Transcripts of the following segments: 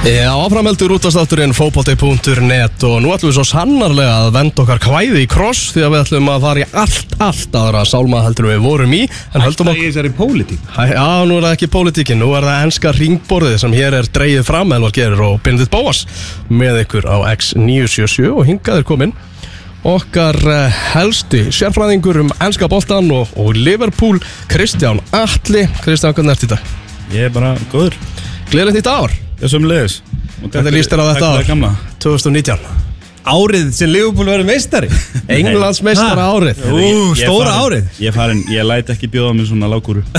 Já, áframheldur útastátturinn fókbalti.net og nú ætlum við svo sannarlega að venda okkar kvæði í kross því að við ætlum að fara í allt, allt aðra sálma heldur við vorum í en höldum okkur er þessari pólitík? Já, nú er það ekki pólitíkin, nú er það enska ringborðið sem hér er dreigið fram Elvar Gerir og Benedikt Bóas með ykkur á X977 og hingaður komin okkar uh, helsti sérfræðingur um enska boltan og, og Liverpool, Kristján Atli. Kristján, hvernig ert þetta? Ég er bara góður Gleðilegt nýtt ár, Ég er sömulegis Hvernig líst þér á þetta ár? gamla. 2019 Árið sem Liverpool verður meistari. Englands meistara árið. Ú, Ég- ég stóra árið. Ég, farin, ég læt ekki bjóða mér svona lágkúru.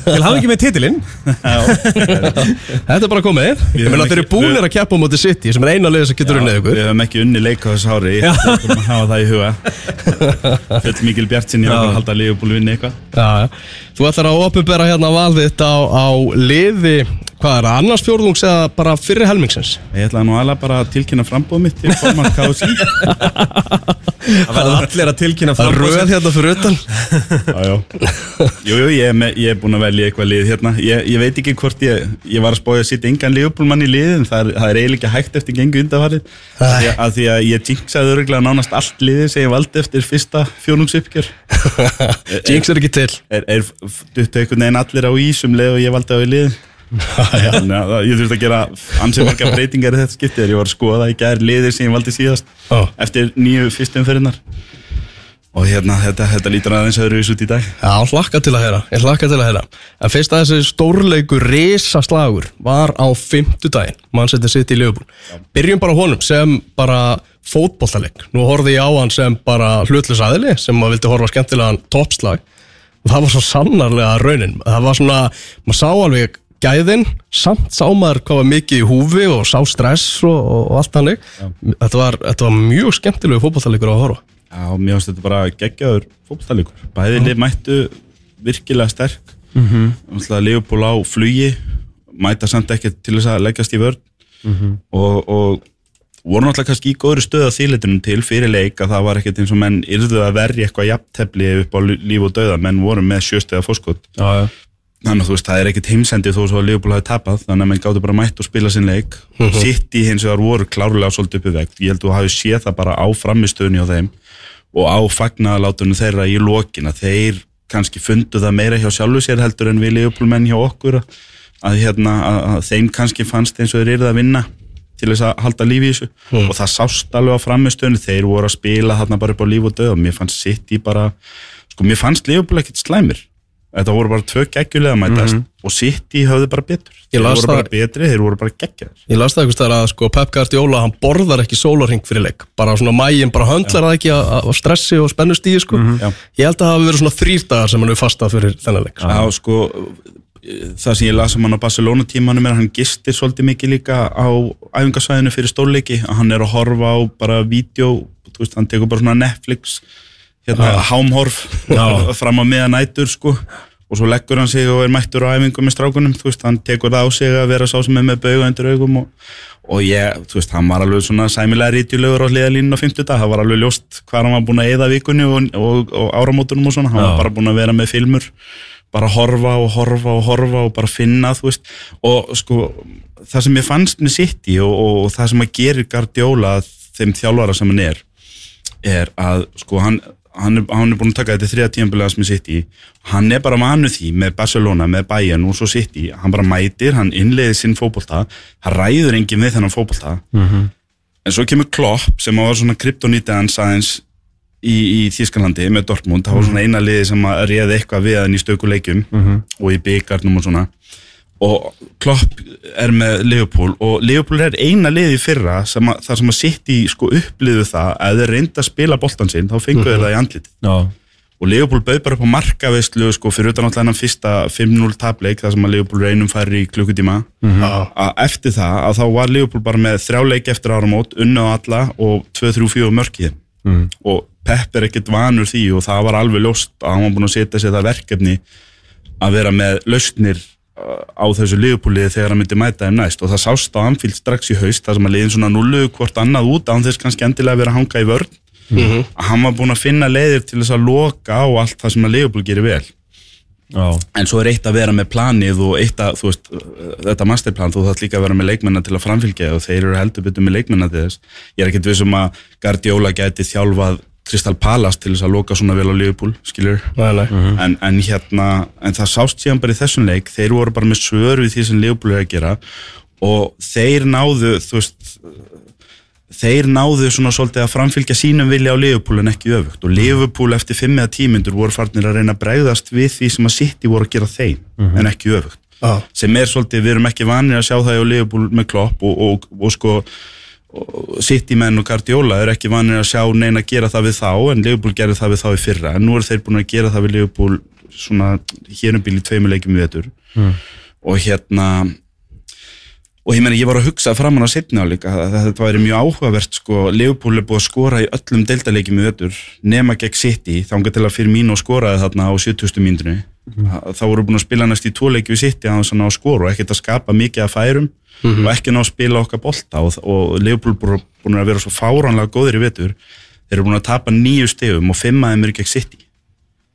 Til hafa ekki með titilinn. Þetta er bara komið. Við Ég meina þeir eru búinir að keppa á móti City sem er eina liðið sem getur unnið ykkur. Við höfum ekki unni leik á þessu ári. Ég þurfum að hafa það í huga. Full mikil bjart sinni að halda að Liverpool vinni eitthvað. Já, já. Þú ætlar að opinbera hérna valðið þitt á, á liði Hvað er það, annars fjórðungs eða bara fyrri helmingsins? Ég ætlaði nú alveg bara að tilkynna frambóð mitt til formann KSI Það verður allir að tilkynna Það er framboð röð hérna fyrir utan. Já, já. Jú, jú, ég er, með, ég er búin að velja eitthvað lið hérna. Ég, ég veit ekki hvort ég Ég var að spója að sitja engan Liverpoolmann í liðin. Það er, það er eiginlega hægt eftir gengu undanfarið. Af því að- af því að ég jinxaði öruglega nánast allt liðið sem ég valdi eftir fyrsta fjónungsuppgjör Jinx er ekki til. Er, er duttu einhvern veginn allir á ísum leið og ég valdi á í lið. Þannig að ég þurfti að gera ansið marga breytingar í þetta skipti þegar ég var að skoða í gær liðir sem ég valdi síðast Ó. eftir nýju fyrstum fyrirnar og hérna, þetta, þetta lítur aðeins öðruvis út í dag. Já, hlakka til að heyra, ég hlakka til að heyra. En fyrst að þessi stórleikur risaslagur var á fimmtudaginn mann setið sitt í Liverpool Byrjum bara honum sem bara fótbollaleik Nú horfði ég á hann sem bara hlutlus aðili sem maður vildi horfa skemmtilegan toppslag og það var svo sannarlega raunin. Það var svona, maður sá alveg gæðin, samt sá maður hvað var mikið í húfi og sá stress og, og, og allt hannig þetta var, þetta var mjög skemmtilegu fótbollalegur að horfa. Já, mér finnst þetta bara geggjaður fótballtalegur bæði lið mættu virkilega sterk. Mm -hmm. Leopold á flugi mæta samt ekki til þess að leggjast í vörn. Og, og voru náttúrulega kannski í góðri stöð á þýleitunum til fyrir leik að það var ekkert eins og menn yrðu að verja eitthvað jafntefli upp á líf og döða menn voru með sjöstega fórskot þannig að þú veist, það er ekkert heimsendi þó að Leopold hafi tapað, þannig að menn gáttu bara mætt og spila sinn leik, sitt í hins vegar voru klárlega svolítið uppi vegt, ég held að þú hafi séð það bara á framistöðunni á þeim og á fagnaðalátunum þeirra í lokin að þeir kannski fundu það meira hjá sjálfu sér að, að, að, að að til þess að halda lífi í þessu og það sást alveg á framistöðunni, þeir voru að spila þarna bara upp á líf og döð og mér fannst sitt í bara, sko mér fannst Leopold ekkert slæmir Þetta voru bara tvö geggjulega mætast og City höfðu bara betur. Þeir voru bara betri, þeir voru bara geggjaðir. Ég las það þar að sko Pep Guardiola hann borðar ekki sólarring fyrir leik bara svona mægin bara höndlar það ekki á stressi og spennustíði sko Já. Ég held að það hafi verið svona þrýr dagar sem hann hefur fastað fyrir þennan leik sko. Já, sko, það sem ég las um hann á Barcelona tímanum er að hann gistir svolítið mikið líka á æfingasvæðinu fyrir stórleiki, að hann er að horfa á bara vídeo, veist, hann tekur bara svona Netflix, hérna, hámhorf fram á meðan nætur, sko, og svo leggur hann sig og er mættur á æfingu með strákunum, veist, hann tekur það á sig að vera sá sem er með bauga undir augum og, og ég, þú veist, hann var alveg svona sæmilega rítjulegur á hliðalínu á 50 dag, það var alveg ljóst hvað hann var búin að eyða vikunni og, og, og áramótunum og svona, hann var bara búin að vera með filmur bara horfa og horfa og horfa og bara finna, þú veist. Og sko, það sem ég fannst með City og, og, og það sem að gerir Guardiola þeim þjálfara sem hann er er að, sko, hann hann er, hann er búin að taka þetta þriða tíðanbílaðast með City. Hann er bara manu því með Barcelona, með Bayern og svo City. Hann bara mætir, hann innleiði sinn fótbolta. Hann ræður engin við þennan fótbolta. En svo kemur Klopp sem var svona kryptonítið hans aðeins í, í Þískalandi með Dortmund. Það var svona eina liði sem að réði eitthvað við hann í stökuleikjum og í byggarnum og svona. Og Klopp er með Leopold og Leopold er eina liði fyrra sem að, þar sem að sitt í sko uppliðu það að þeir reynda að spila boltan sinn þá fengu þeir það í andlit. Já. Og Leopold bauð bara upp á markaveislu sko fyrir utan alltaf hennan fyrsta 5-0 tapleik þar sem að Leopold reynum færi í klukkutíma. Að eftir það að þá var Leopold bara með þrjá leik eftir áramót unna á alla og 2-3-4 mörkið mm. og Pepp er ekkert vanur því og það var alveg ljóst að hann var búin að setja sér það verkefni að vera með lausnir uh, á þessu Leopold-liði þegar hann myndi mæta þeim næst. Og það sást á Anfield strax í haust þar sem að liðin svona nullu hvort annað út án þess kannski endilega að vera að hanga í vörn. Að hann var búin að finna leiðir til þess að loka á allt það sem að Leopold gerir vel en svo er eitt að vera með planið og eitt að, þú veist, þetta masterplan þú þarf líka að vera með leikmennar til að framfylgja og þeir eru heldur betur með leikmennar til þess ég er ekkert vissum að Guardiola gæti þjálfað Crystal Palace til þess að loka svona vel á Liverpool, skilur Nei, nei. en, en hérna, en það sást síðan bara í þessum leik, þeir voru bara með svör við því sem Liverpool er að gera og þeir náðu, þú veist þeir náðu svona svolítið að framfylgja sínum vilja á Liverpool en ekki öfugt. Og Liverpool eftir 5 eða 10 myndur voru farnir að reyna að bregðast við því sem að City voru að gera þeim en ekki öfugt. Já. sem er svolítið, við erum ekki vanir að sjá það á Liverpool með klopp og, og, og sko City menn og Guardiola er ekki vanir að sjá neina að gera það við þá en Liverpool gerði það við þá í fyrra. En nú eru þeir búin að gera það við Liverpool svona hér um bíl í tveimu leikjum við vetur. Og hérna og ég meina ég var að hugsa framan á setni áleika að þetta væri mjög áhugavert sko, Liverpool er búið að skora í öllum deildaleikjum í ötur nema gegn City þá til að fyrir mín og skoraði þarna á 70. mínúturni þá voru búin að spila næst í við City að hann að skora og ekkert að skapa mikið af færum og ekki ná að spila okkar bolta. Og, og Liverpool búin búin að vera svo fáránlega góðir í vetur. Þeir eru búin að tapa nýju stegum og fimm aðeim eru gegn City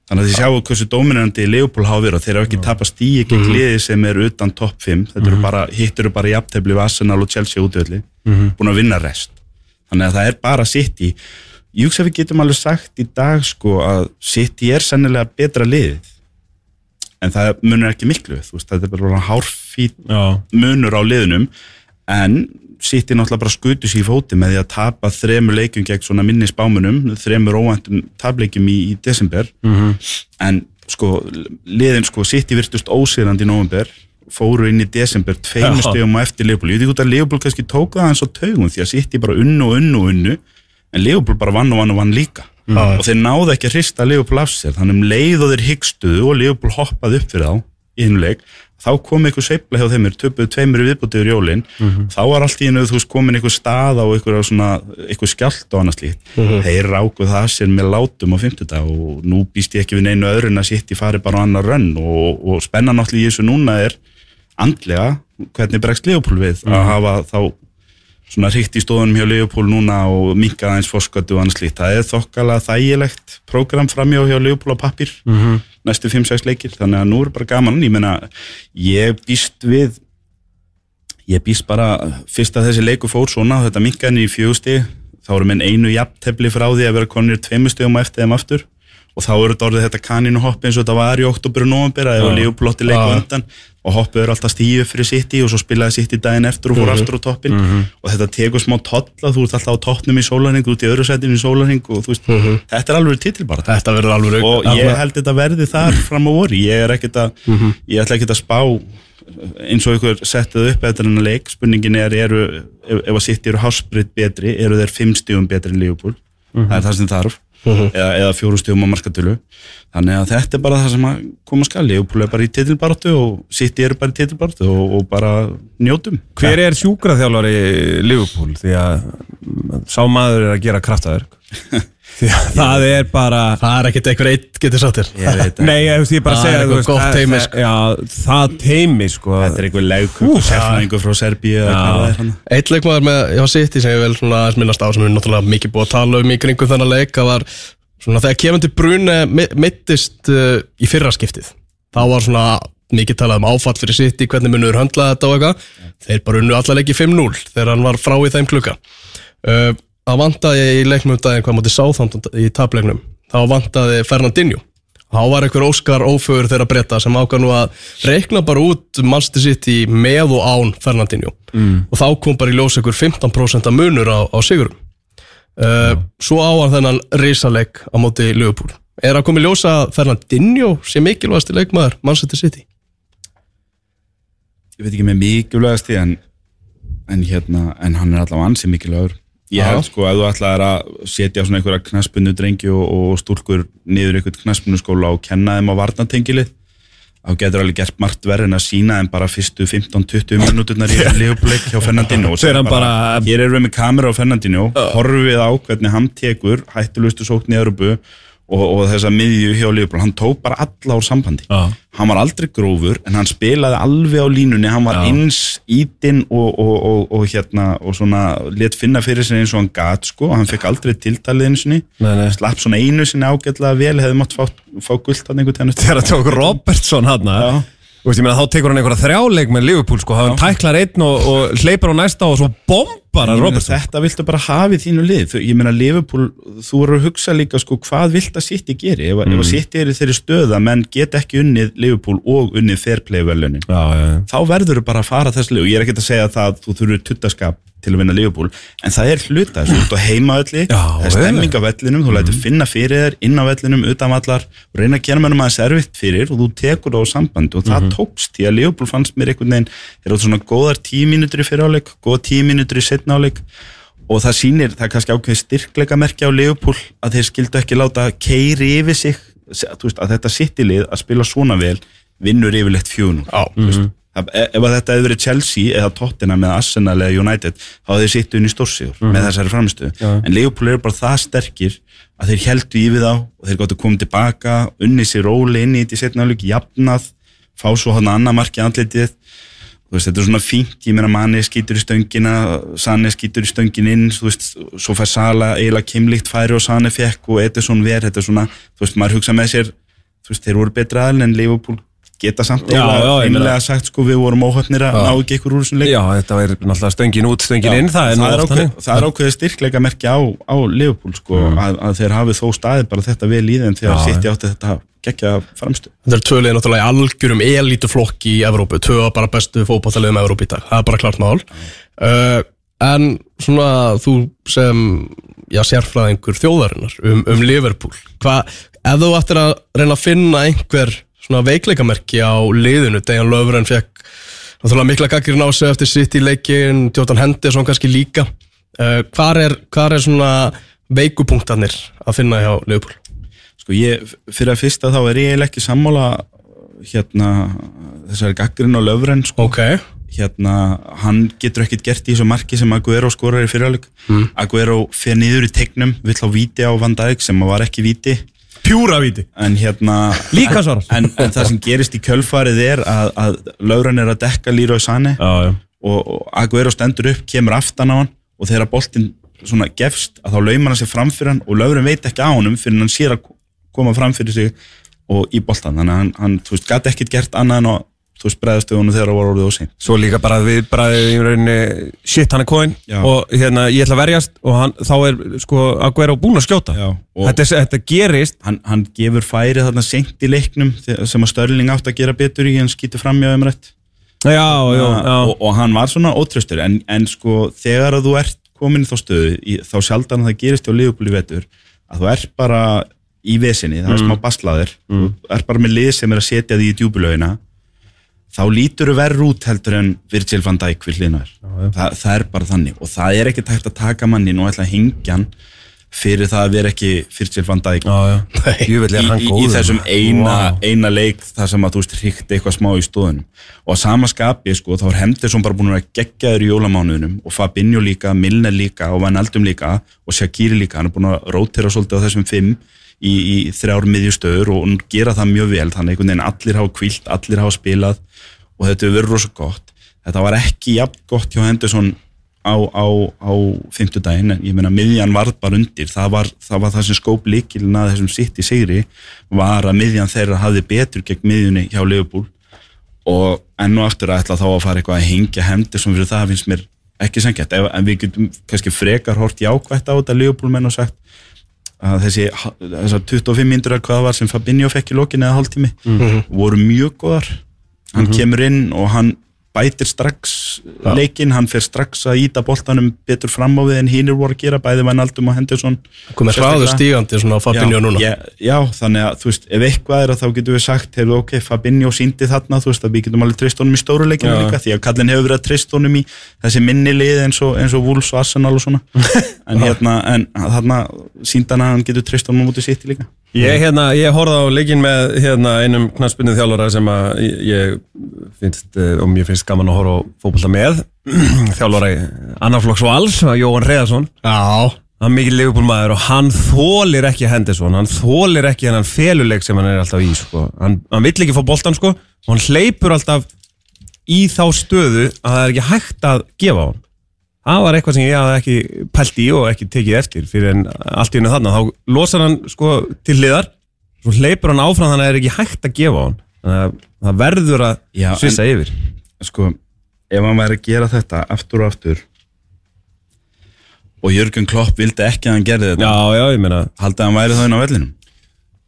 Þannig að þið sjáu hversu dominandi Leopold hafa verið og þeir hafa ekki tapast stíi gegn liði sem er utan topp 5 þetta eru bara, hitt eru bara jafntefli við Arsenal og Chelsea útvöldi, búin að vinna rest. Þannig að það er bara City. Ég hugsa að við getum alveg sagt í dag sko að City er sennilega betra liðið. En það munur ekki miklu, þú veist, þetta er bara hárfít munur á liðunum en City náttúrulega bara skutu sér í fóti með því að tapa þremur leikjum gegn svona minni spámunum, þremur óvæntum tableikjum í, í desember. En sko liðin sko City virtust ósýrandi í november fóru inn í desember tveimur stegum á eftir Leopold, ég veit ekki út að Leopold kannski tók það hans á taugum því að City bara unnu og unnu og unnu en Leopold bara vann og vann og vann líka. Og þeir náðu ekki að hrista Leopold af sér. Þannig um leið og þeir hyggstuðu og Leopold hoppaði upp fyrir þá í hinn leik þá kom eitthvað sveifla hjá þeim er töpuðu tveimur í viðbútið yfir jólin. Þá var allt í hennu þú veist komin eitthvað stað á eitthvað svona, eitthvað skjalt og annað slíkt. Þeir rákuð það sér með látum á 50 og nú býst ég ekki við neinu öðru en að sitt í fari bara á annar rönn. Og, og spennan náttúrulega í þessu núna er andlega hvernig bregst Leopold við? Að hafa þá svona hrikt í stóðunum hjá Leopold núna og minkað aðeins fórsköldu og annað slíkt. Það er þokkala þægilegt prógram framjá hjá Leopold á pappir næstu 5-6 leikir, þannig að nú er bara gaman. Ég meina, ég býst við ég býst bara fyrst að þessi leiku fór svona þetta minkaðin í fjögusti, þá eru minn einu jafntefli frá því að vera konir tveimur stegum á eftir þeim aftur og þá eru þetta orðið þetta kaninu hoppi eins og þetta var í oktober og november að það var lífuplotti leiku undan. Og hoppið eru alltaf stíu fyrir City og svo spilaði City daginn eftir og fór aftur á toppin og þetta tekur smá tolla, þú ert alltaf á toppnum í sólarhing, þú ert í öðru sætinu í sólarhing og þú veist, þetta er alveg titilbara Þetta verður alveg og ég held þetta verði þar fram á voru, ég er ekkert að ég ætla ekkert að spá eins og ykkur settið upp eftir hennar leik. Spurningin er, eru, ef, ef að City eru hásbreytt betri, eru þeir fimm stígum betri en Liverpool, það er það sem þarf eða, eða fjóru stígum á markatölu þannig að þetta er bara það sem að koma skal, Liverpool er bara í titilbaratu og City eru bara í titilbaratu og, og bara njótum. Hver er sjúkraþjálfari Liverpool? Því að mm, sá maður er að gera kraftaverk Því að það er bara Það er ekkert einhver eitt getur sattir Ég Nei, ég, veist, ég bara Það segja er eitthvað það- teimi sko. Þetta er einhver leikuk og sérfræðingur frá Serbíu er Eitt leikmaður með hjá City sem ég vel minnast á sem við náttúrulega mikið búið að tala um í kringum þennan leik það var svona þegar kemandi Brune mittist uh, í fyrra skiptið. Þá var svona mikið talað um áfall fyrir City hvernig munur höndlaði þetta og eitthvað. Þeir bara unnu alla leiki 5-0 þegar hann var frá í þeim klukka. Uh, það vantaði í leiknum um daginn hvað mútið sáþánd í tapleiknum. Þá vantaði Fernandinho. Þá var einhver Óskar ófögur þeirra breyta sem ákvað nú að reikna bara út Manchester City með og án Fernandinho. Mm. og þá kom bara í ljós einhver 15% munur á, á sigurum. Uh, svo á hann þennan risaleg á móti Liverpool. Er að koma í ljós að Fernandinho sé mikilvægasti leikmaður Manchester City? Ég veit ekki með mikilvægast því en, en hérna, en hann er allavega ansi mikilvægur ég held sko að þú ætlaðir að setja svona einhverja knaspinu drengi og, og stúlkur niður einhvern knaspinu skóla og kenna þeim á varnatengilið þá getur alveg gert margt verð en að sína þeim bara fyrstu 15-20 minúturnar í liðupleik hjá Fernandinho. Og segja bara- hér erum við með kamera á Fernandinho horfum við á hvernig hann tekur hættulustu sókn í Európu og, og þessa miðju hjá Liverpool, hann tók bara alla úr sambandi Já. hann var aldrei grófur en hann spilaði alveg á línunni hann var Já. eins ítinn og, og, og, og hérna og svona let finna fyrir sér eins og hann gat sko, hann fekk aldrei tiltalið sinni Nei, nei. slapp svona einu sinni ágætlega vel hefði mátt fá, fá gullt hann einhvern tíðan Þegar það tók Robertson hann Já. Þú veist, ég meina, þá tekur hann einhverja þrjáleik með Liverpool, sko, hann tæklar einn og, og hleypar á næsta og svo bombar hann Robertson. þetta viltu bara hafa í þínu lið Þú- ég meina Liverpool, þú eru að hugsa líka sko, hvað vilt að City geri ef, mm. ef að City er í þeirri stöða menn get ekki unnið Liverpool og unnið fairplay velunin Já, já, já. þá verður þú bara að fara þess lið og ég er ekki að segja það að þú þurfur tuttaskap til að vinna Liverpool en það er hluta þessu. Út á heimaölli Já, það er stemming á vellinum, þú lætur finna fyrir þér inn á vellinum, utan vallar og reyna að gera mennum aðeins erfitt fyrir og þú tekur það á samband og það tókst því að Liverpool fannst mér einhvern veginn er svona góðar tíu mínútur í fyriráleik góða tíu mínútur í setnáleik og það sýnir, það er kannski ákveðið styrkleika merkja á Liverpool að þeir skildu ekki láta keiri yfir sig þú veist, að þetta sittilið að spila svona vel vinnur Já. mm ef að þetta hefði verið Chelsea eða Tottenham eða Arsenal eða United þá hefði þeir sittu inn í stórsíður með þessari framistuð en Leopold eru bara það sterkir að þeir heldu í við þá og þeir gáttu komið tilbaka unni sér róli inn í þetta setna alveg jafnað, fá svo hann annað marki andlitið. Þú veist, þetta er svona fínt, ég meina manni skýtur í stöngina Sane skýtur í stöngin inn veist, svo fær Sala eiginlega kimlikt færi og Sane fekk og Ederson ver þetta er svona, þú veist, maður hugsa með sér veist, þeir voru betra aðeins en Liverpool geta samt Já, já, einlega sagt sko við vorum óhöfnir að ná ekki ykkur úr þessum leik. Já, þetta er náttúrulega stöngin út, stöngin inn, það er nú það er, ákveð, það er ákveðið styrkleika merkja á, á Liverpool sko, að, að þeir hafi þó staðið bara þetta vel í þeim þegar Já, City átti þetta geggja framstu Þetta er tvölið náttúrulega í algjörum elítuflokki í Evrópu, af bara bestu fótballaliðum Evrópu í dag, það er bara klart mál. Uh, En svona þú sem, já, sérfræðingur þjóðarinnar um, um Liverpool Hvað, ef þú ættir að reyna að finna einhver svona veikleikamerki á liðinu, Dejan Löfren fekk náttúrulega mikla gaggirinn á sig eftir sitt í leikin, Tjóttan Henderson kannski líka uh, Hvar er, hvar er svona veikupunktarnir að finna hjá Liverpool? sko ég, fyrir að fyrsta þá er ég ekki sammála hérna þessari gaggrinn á löfren sko. Ok, hérna, hann getur ekkert gert í þessu marki sem Aguero skorar í fyrirháleik mm. Aguero fer niður í tegnum vill á víti á Van Dijk sem var ekki víti Pjúra víti. en hérna Líka svarar. en, en það sem gerist í kjölfarið er að, að löfren er að dekka Leroy Sané Já, já. og, og Aguero stendur upp, kemur aftan á hann og þegar boltinn svona gefst að þá laumar hann sig fram fyrir hann og löfren veit ekki á honum fyrir hann sér að koma fram fyrir sig og í boltan, þannig að hann, hann þú veist, gæti ekkert gert annað en að þú veist, honum þegar það var orðið óseint Svo líka bara við bræðið í rauninni shit, hann er kóin og hérna, ég ætla að verjast og hann, þá er sko Aguero búinn að skjóta. Já, og- þetta, er- þetta gerist hann, hann gefur færi þarna seint í leiknum sem að Störling átt að gera betur í en skýtur fram hjá þeim rétt Já, já, já, og, og hann var svona ótröstur en, en sko þegar að þú ert komin í þá stöðu í, þá sjaldan að það gerist Liverpool í vetur að þú ert bara í vesinni, það er smá baslaðir þú ert bara með lið sem er að setja því í djúbulögina þá lítur þú verður út heldur en Virgil van Dijk við hliðnar Þa, það er bara þannig. Og það er ekkert hægt að taka mannin og ætla að hengja hann fyrir það að vera ekki Virgil van Dijk. Já, já. Í, í, í þessum eina, eina leik þar sem að þú veist hríkti eitthvað smá í stóðunum og að sama skapi sko þá er Henderson bara búin að gegja þér í jólamánuðunum og Fabinho líka, Milner líka og Van Aldum líka og Shaqiri líka. Hann er búin að rótera svolítið á þessum fimm í, í þrjár miðjustöður og gera það mjög vel. Þannig einhvern veginn allir hafa kvílt, allir hafa spilað og þetta hefur verið rosa gott. Þetta var ekki jafn gott hjá Henderson á, á, á fimmtudaginn, en ég meina miðjan var bara undir, það var það, var það sem skóp líkilina þessum sitt í sigri var að miðjan þeirra hafði betur gegn miðjunni hjá Liverpool. Og enn og aftur að ætla þá að fara eitthvað að hengja Henderson fyrir það finnst mér ekki sengjart, en við getum kannski frekar hort jákvætt á þetta Liverpool menn og sagt að þessi þessar 25 myndur hvað var sem Fabinho fekk í lokin eða hálftími voru mjög góðar. Hann kemur inn og hann bætir strax leikinn, hann fer strax að íta boltanum betur fram á við en hinnir voru að gera bæði Vanaldum og Henderson. Komið hraður stígandi svona Fabinho núna. já, já, þannig að þú veist, ef eitthvað er að þá getum við sagt, hefur ok, Fabinho síndi þarna, þú veist að við getum alveg treyst honum í stóru leikinu Já. líka, því að kallin hefur verið að treyst honum í þessi minni lið eins og, eins og Wolves og Arsenal og svona. En hérna, en þarna síndan að hann getur honum út í sitt líka Ég, hérna, ég horfði á leikin með hérna, einum knaspunnið þjálfara sem ég, finnst eh, og mér finnst gaman að horfa á fótbolta með. Þjálfara í annarflokks vals, Jóhann Reðarsson hann er mikið Liverpool maður og hann þólir ekki Henderson, hann þólir ekki hennan feluleik sem hann er alltaf í sko. hann, hann vill ekki fá boltan sko og hann hleypur alltaf í þá stöðu að það er ekki hægt að gefa hann það var eitthvað sem ég hafði ekki pælt í og ekki tekið eftir fyrir en allt í hennu þannig þá losar hann sko til hliðar svo hleypur hann áfram þannig að það er ekki hægt að gefa hann. Þannig að það verður að Já, svissa yfir. Sko, ef hann væri að gera þetta aftur og aftur og Jörgen Klopp vildi ekki að hann gerði þetta já, já, ég meina haldið að hann væri þá inn á vellinum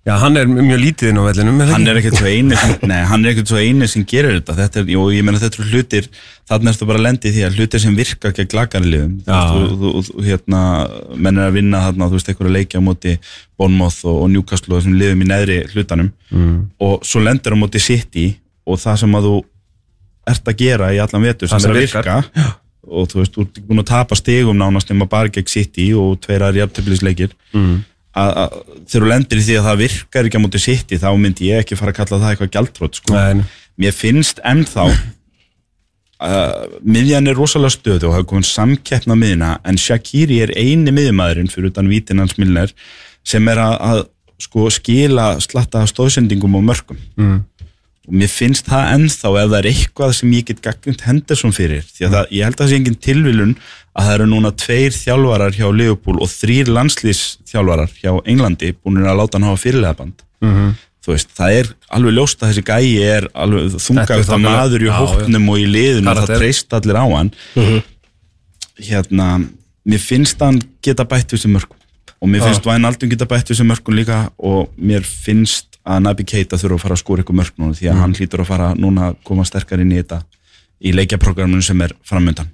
já, hann er mjög lítið inn á vellinum er hann er ekkert svo eini sem, nei, hann er ekkert svo eini sem gerir þetta, þetta er, jú, ég meina þetta eru hlutir þarna ertu bara að lendi því að hlutir sem virka gegn lagarliðum, Já. þú, hérna menn er að vinna þarna, þú veist, einhverja leikja á móti Bournemouth og, og Newcastle og þessum liðum í neðri hlutanum. Mm. og svo lendir á móti City og það sem að þú ert að gera í allan vetur sem sem er að virka. Og þú veist, þú ert búin að tapa stigum nánast nema bara gegn City og tveira jafntöflisleikir Mm. Að, þegar þú lendir í því að það virkar ekki á móti City þá myndi ég ekki fara að kalla það eitthvað gjaldrótt sko. Mér finnst ennþá uh, miðjan er rosalega stöðu og hafa komin samkeppna miðina en Shaqiri er eini miðjumæðurinn fyrir utan vítin hans Milner sem er að, að sko, skila slatta stóðsendingum og mörgum mm. Og mér finnst það ennþá ef það er eitthvað sem ég get gagnint Henderson fyrir því að það, ég held að það sé engin tilvilun að það eru núna tveir þjálfarar hjá Liverpool og þrýr landslýsþjálfarar hjá Englandi búin að láta hann hafa fyrirlegaband Mm þú veist, það er alveg ljóst að þessi gæi er alveg þungafta þokkalega- maður í hóknum og í liðinu og það treyst allir á hann. Hérna, mér finnst hann geta bætt þessi mörgum og mér finnst Væn Aldun geta bætt þessi mörgum líka og mér finnst að Nabi Keita þurfa að fara að skora eitthvað mörg núna því að hann hlýtur að fara núna að koma sterkar inn í þetta í leikjaprogramminu sem er framöndan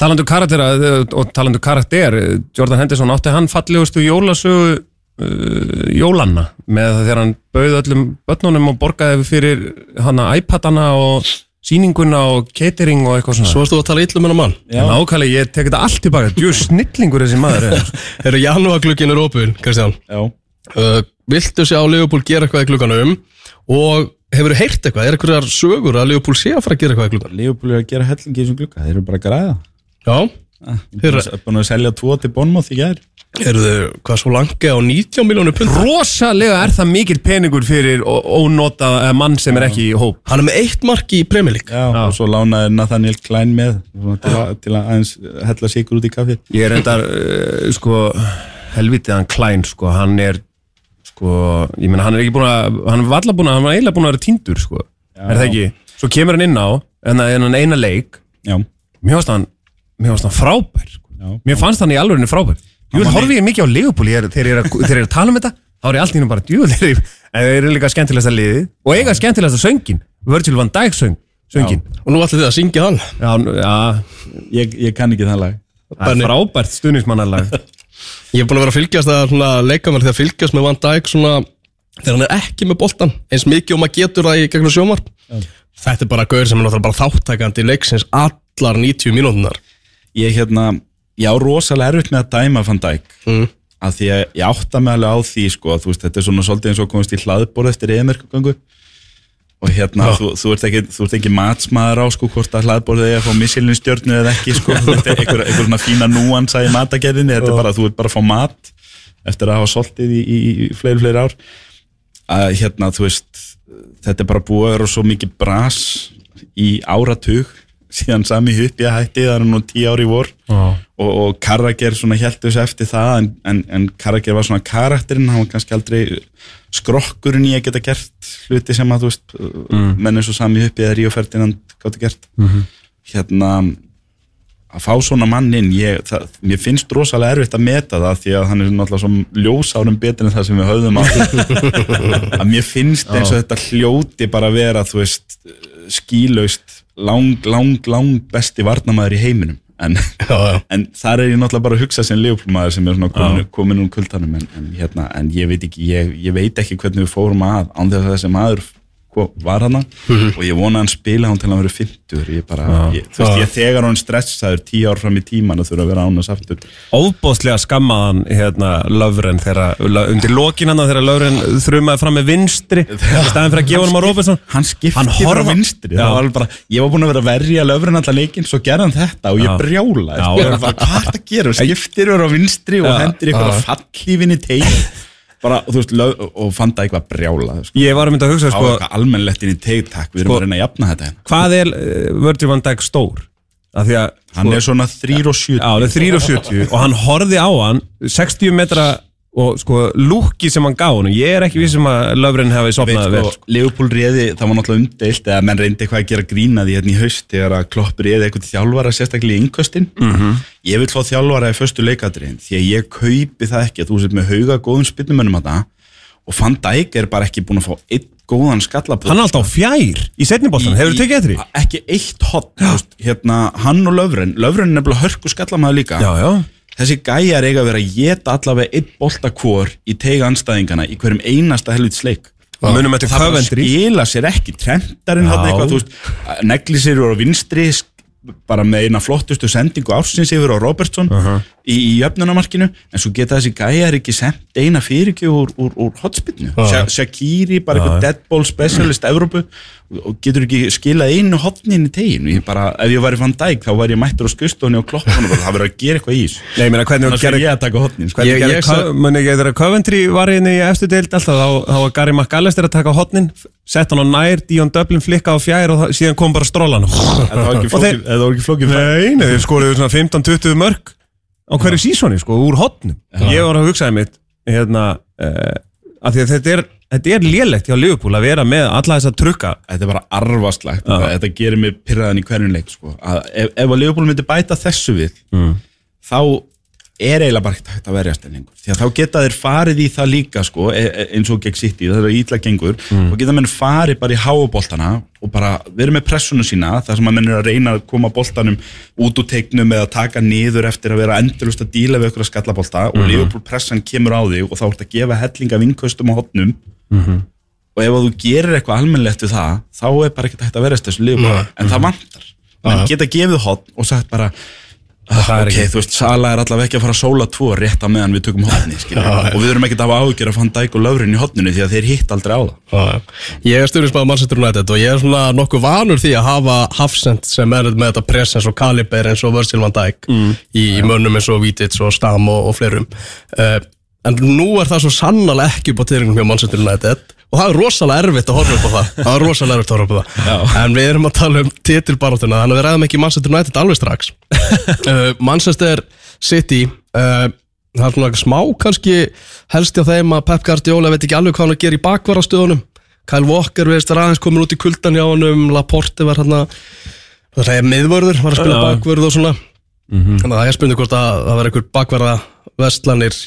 Talandu karaktera eh, og talandu karakter eh, Jordan Henderson átti hann fallegustu jólasögu uh, jólanna með þegar hann bauð öllum börnunum og borgaði fyrir hana iPadana og sýninguna og catering og eitthvað svona. Svo erst þú að tala illum hennar mann. Nákvæmlega, ég tek þetta allt tilbaka Djú snillingur þessi maður er. Eru janúarglukkin er opun, Kristján? Já, uh, Viltu sjá Leopold gera eitthvað í klukkanum og hefur þú heyrt eitthvað, er eitthvað sögur að Leopold sé að fara að gera eitthvað í klukkan Leopold er að gera hellingi í þessum glukka, þeir eru bara að græða. Já, Þeir eru búin að selja tvo til Bonmoth í gær. Eru þau hvað svo langi á 19 miljónu pund? Rosalega er það mikill peningur fyrir ónota eh, mann sem er ekki í hóp. Hann er með eitt mark í Premier League. Já, og svo lánaði Nathaniel Klein með til, að, til að aðeins hella sigur út í kaffi Ég er endar, uh, sko, helvitið hann Klein, sko, hann er, sko, ég meina, hann er ekki búin að, hann var alltaf búin að, hann var eiginlega búin að vera týndur, sko, er það ekki? Svo kemur hann inn á, en það er hann eina leik, Já, mér fannst hann, mér fannst hann frábær, sko. já, Mér fannst hann í alveginu frábær. Jú, var horfi ég mikið á Leopold, ég er, þegar ég er, að- þegar ég er að tala um þetta, þá er ég allt í hennu bara djúvel, þeir eru, þeir eru líka skemmtilegasta liðið og eiga skemmtilegasta söngin, Virgil van Dijk söng, söngin. Og nú ætlum þið að syngja hann? Já, já, ég, ég kann ekki það lag. Það er frábært stuðnismannarlag. Ég er búin að vera að fylgjast að svona, leika mér að fylgjast með Van Dijk svona, þegar hann er ekki með boltan eins mikið og maður getur það í gegnum sjómarp Þetta er bara gaur sem er bara þáttækandi í leiksins allar 90 mínútunar Ég hérna, ég á rosalega erfitt með að dæma Van Dijk. Mm. að því að ég átta mig alveg á því sko, veist, þetta er svona svolítið eins og komist í hlaðborð eftir eðmerkugöngu og hérna, þú, þú, ert ekki, ekki matsmaður á sko hvort að hlaðborðið er að fá missilin stjörnu eða ekki sko, þetta er einhver, einhver svona fína núansa í matagerðinni, þetta er bara, þú ert bara að fá mat eftir að hafa soltið í, í, í fleiri, fleiri ár. Að hérna, þú veist þetta er bara búið að vera svo mikið bras í áratug síðan sami huppi að hætti, það er nú tíu ári vor. Já. og, og Karrager svona held þessu eftir það en, en, en Karrager var svona karakterinn hann var kannski aldrei skrokkurinn í að geta gert hluti sem að þú veist mm. menn eins og sami uppi eða Ríó Ferdinand gáttu gert Mhm. hérna að fá svona mann inn ég, það, mér finnst rosalega erfitt að meta það því að hann er náttúrulega svo ljósárum betur en það sem við höfðum á að mér finnst eins og þetta hljóti bara að vera þú veist skílaust lang, lang, lang besti varnamaður í heiminum en, en þar er ég náttúrulega bara að hugsa sem leifplmaður sem er komin, komin úr kultanum en, en, hérna, en ég veit ekki, ég, ég veit ekki hvernig við fórum að án þess að þessi maður sko, var hana. Og ég vona hann spila hann til hann verið 50 ég bara, ég, þú veist, ég þegar hann stressaður 10 ár fram í tíman að þurfa að vera ánast aftur. Óbóðslega skammaðan hérna Löfren þegar, undir lokin hann þegar Löfren þrumaði fram með vinstri í staðin fyrir að gefa hann á Róbinson hann skipti Hann frá vinstri. Var bara, ég var búin að vera að verja löfrin allar leikinn, svo gerði hann þetta og ég Já. brjála Já. ég bara, hvað er þetta að gera, skiptir verið á vinstri og hendir ykkur að fallífin í teig bara, og þú veist, löf, og fann það eitthvað brjála sko. Ég var að mynda að hugsa sko, eitthvað almennlegt inn í teig, takk, við erum Sko- að reyna að jafna þetta hérna. hvað er uh, Virgil van Dijk stór? Því að hann er svona 3 og 7 Já, það 370 og hann horfði á hann 60 metra og sko lúki sem hann gaf hann ég er ekki vissum að Löfren hefði sopnað vel sko, Leopold réði, það var náttúrulega umdeilt eða menn reyndi eitthvað að gera grína því hérna í haust þegar að Klopp réði eitthvað þjálfara sérstaklega í innköstin. Mhm. ég vil fá þjálfara í föstu leikadriðin því að ég kaupi það ekki að þú sett með hauga góðum spinnumönnum að það og Van Dijk er bara ekki búin að fá einn góðan skallabóð Hann er alltaf fjær í setniboltan, hefur þú tekið eftir því? Ekki eitt hot, hérna hann og Löfren, Löfren er nefnilega hörku skallamæður líka. Já, já þessi gæjar eiga að vera að geta allavega einn bolta hvor í teiga anstæðingana í hverjum einasta helvits leik það bara skila sér ekki. Trendarinn hann eitthvað, þú veist, negli sér á vinstri bara með eina flottustu sendingu ársins yfir á Robertson í, í jöfnunamarkinu, en svo geta þessi gæjar ekki sendt eina fyrirgjöf úr, úr, úr hotspinnu, Sha- Shaqiri bara eitthvað deadball specialist Evrópu og getur ekki skilað einu hotnin í tegin, ég bara, ef ég væri Van Dijk þá væri ég mættur á skustónu og kloppunum það verður að gera eitthvað í þessu. Nei, ég meina hvernig þú þannig að gerir ég að taka hotnin sko. Ég- ég Cov- muni ekki þegar Coventry var inn í eftir deild alltaf þá, þá var Gary McAllister að taka hotnin sett hann á nær, Díon Dublin flikka á fjær og það- síðan kom bara strólan það var ekki Og það var ekki flókið Nei, nei, þeir skoruðu svona 15-20 mörg á hverju sísoni, sko, úr hotnum Ég var að hugsaði mitt hérna, uh, að því að þetta er þetta er lélegt hjá Liverpool að vera með alla þessa trukka. Þetta er bara arfaslagt, þetta, þetta gerir mig pyrraðan í hverjum leik sko. að ef, ef að Leopold myndi bæta þessu við þá er eiginlega bara ekkert hægt að verja stenningur því að þá geta þeir farið í það líka sko, e, e, eins og gegn sitt í, það er ítla gengur. Og geta menn farið bara í háaboltana og bara verið með pressuna sína þar sem að menn er að reyna að koma boltanum út úr teiknum eða taka niður eftir að vera endurlust að díla við ykkur að skallabolta og Liverpool pressan kemur á þig og þá ert að gefa hellinga vinköstum á hotnum og ef að þú gerir eitthvað almennlegt við það þá er bara ekkert hægt að verðast þessu liðbúl en það vantar, menn geta gefið hot og sagt bara ah, ok, þú veist, Sala er allavega ekki að fara að sóla tvo rétt á meðan við tökum hotni og við erum ekki að hafa áhyggjur að fann dæk og löfrin í hotninu því að þeir hitt aldrei á það. Já, já. Ég er stjórnismæður Manchester United og ég er svona nokkuð vanur því að hafa Hafsend sem er með þetta presens og kaliber eins og Virgil van Dijk í mönnum eins og Vítids og Stam og, og fleirum. Uh, en nú er það svo sannlega ekki upp á týringum hjá Manchester United. Og það er rosalega erfitt að horfa upp á það. Það er rosalega erfitt að horfa upp á það. En við erum að tala um titilbaráttuna þannig að við ræðum ekki Manchester United alveg strax. Uh, Manchester City uh, það er svona smá kannski helst hjá þeim að Pep Guardiola veit ekki alveg hvað hann að gera í bakvarastöðunum. Kyle Walker veist er aðeins komin út í kuldan hjá honum. Laporte var hann að það er miðvörður, var að spila Já. bakvörð og svona. Þannig að það er spurning hvort að það var einhver bakvarða vestlanir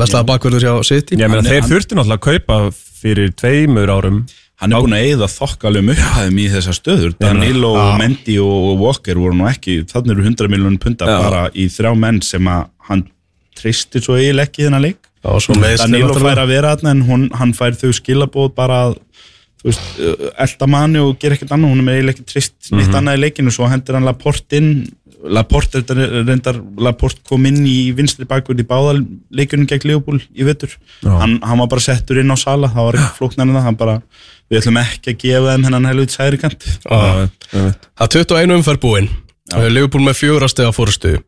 vestlaða bakvörður hjá City. Ég meina Hann er- þeir þurfti náttúrulega að kaupa fyrir tveimur árum. Hann er búin að eigða þokkalum upphæðum í þessar stöður. Danilo, Já. Mendy og Walker voru nú ekki, þannig eru 100 miljónum punta Já. bara í þrjá menn sem að hann tristir svo eiginlega ekki þennan leik. Danilo fær að vera þarna en hún, hann fær þau skilabóð bara að þú veist, elda manni og gera ekkert annað, hún er með eiginlega ekki trist neitt annað í leikinu, svo hendur hann Laporte inn Laporte reyndar Laporte kom inn í vinstri bakvörð í báða leikunum gegn Leopold í vetur. Hann, hann var bara settur inn á sala það var ekki flóknar en það, hann bara við ætlum ekki að gefa þeim hennan helvit særi kant. Það er 21 umferð búinn Liverpool með fjóra stega fórustu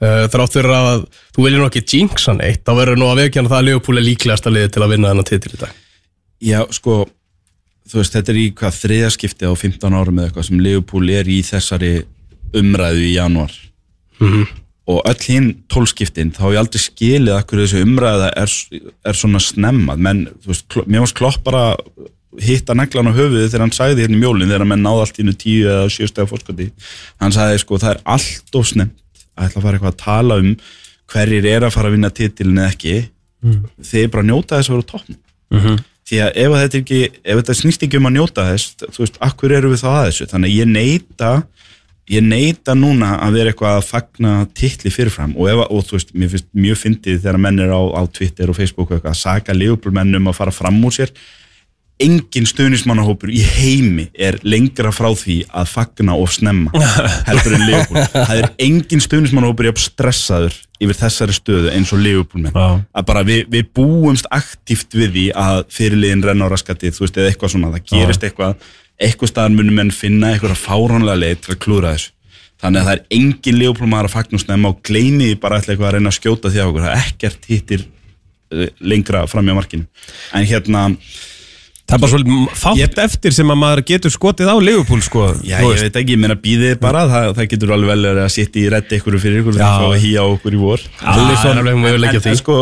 þrátt fyrir að þú viljið nú ekki jinxa neitt þá verður nú að veikjana það að Liverpool er líklegasta liði til að vinna þennan titil í dag. Já, sko, þú veist, þetta er í hvað þriðaskipti á 15 árum eða eitthvað sem Leopold er í þessari umræðu í januar og öll hinn tólskiptin þá hef ég aldrei skilið akkur þessu umræða er, er svona snemmað. Menn, þú veist, mér varst klopp bara hitta neglan á höfuðið þegar hann sagði hérna í mjólinn þegar menn náði allt innu tíu eða sjö stega fórskoti hann sagði sko það er allt of snemmt að ætla að fara eitthvað að tala um hverjir er að fara að vinna titilin eða ekki. Þeir bara njóta þess að vera á toppnum. Því að ef að þetta ekki ef þetta snýst ekki um að njóta þess þú veist, akkur eru við þá að þessu? Þannig að ég neita ég neita núna að vera eitthvað að fagna titli fyrirfram og, ef, og þú veist, mér finnst mjög fyndið þegar menn er á, á Twitter og Facebook og eitthvað að saga leifbólmennum að fara fram úr sér. Engin stuðnismannahópur í heimi er lengra frá því að fagna of snemma heldur en Liverpool það er engin stuðnismannahópur jafn stressaður yfir þessari stöðu eins og Liverpool menn Já. að bara við, við búumst aktíft við því að fyrirliðin renna á raskatið þú veist eða eitthvað svona, það gerist eitthvað eitthvað staðar munum menn finna eitthvað fáránlega leið til að klúra þessu. Þannig að það er engin Liverpool maður að fagna of snemma og gleymi því bara ætla eitthvað að reyna að skjóta því á okkur. Það er ekkert hittir uh, lengra fram í markinu. En hérna Það er bara svolítið fátt Ég- eftir sem að maður getur skotið á Liverpool sko. Já, ég veit ekki, ég meina býðið bara, það, það getur alveg vel að sitja í reddi ykkur fyrir ykkur að híja á okkur í vor. Alisson er alveg möguleiki á en, því. en sko,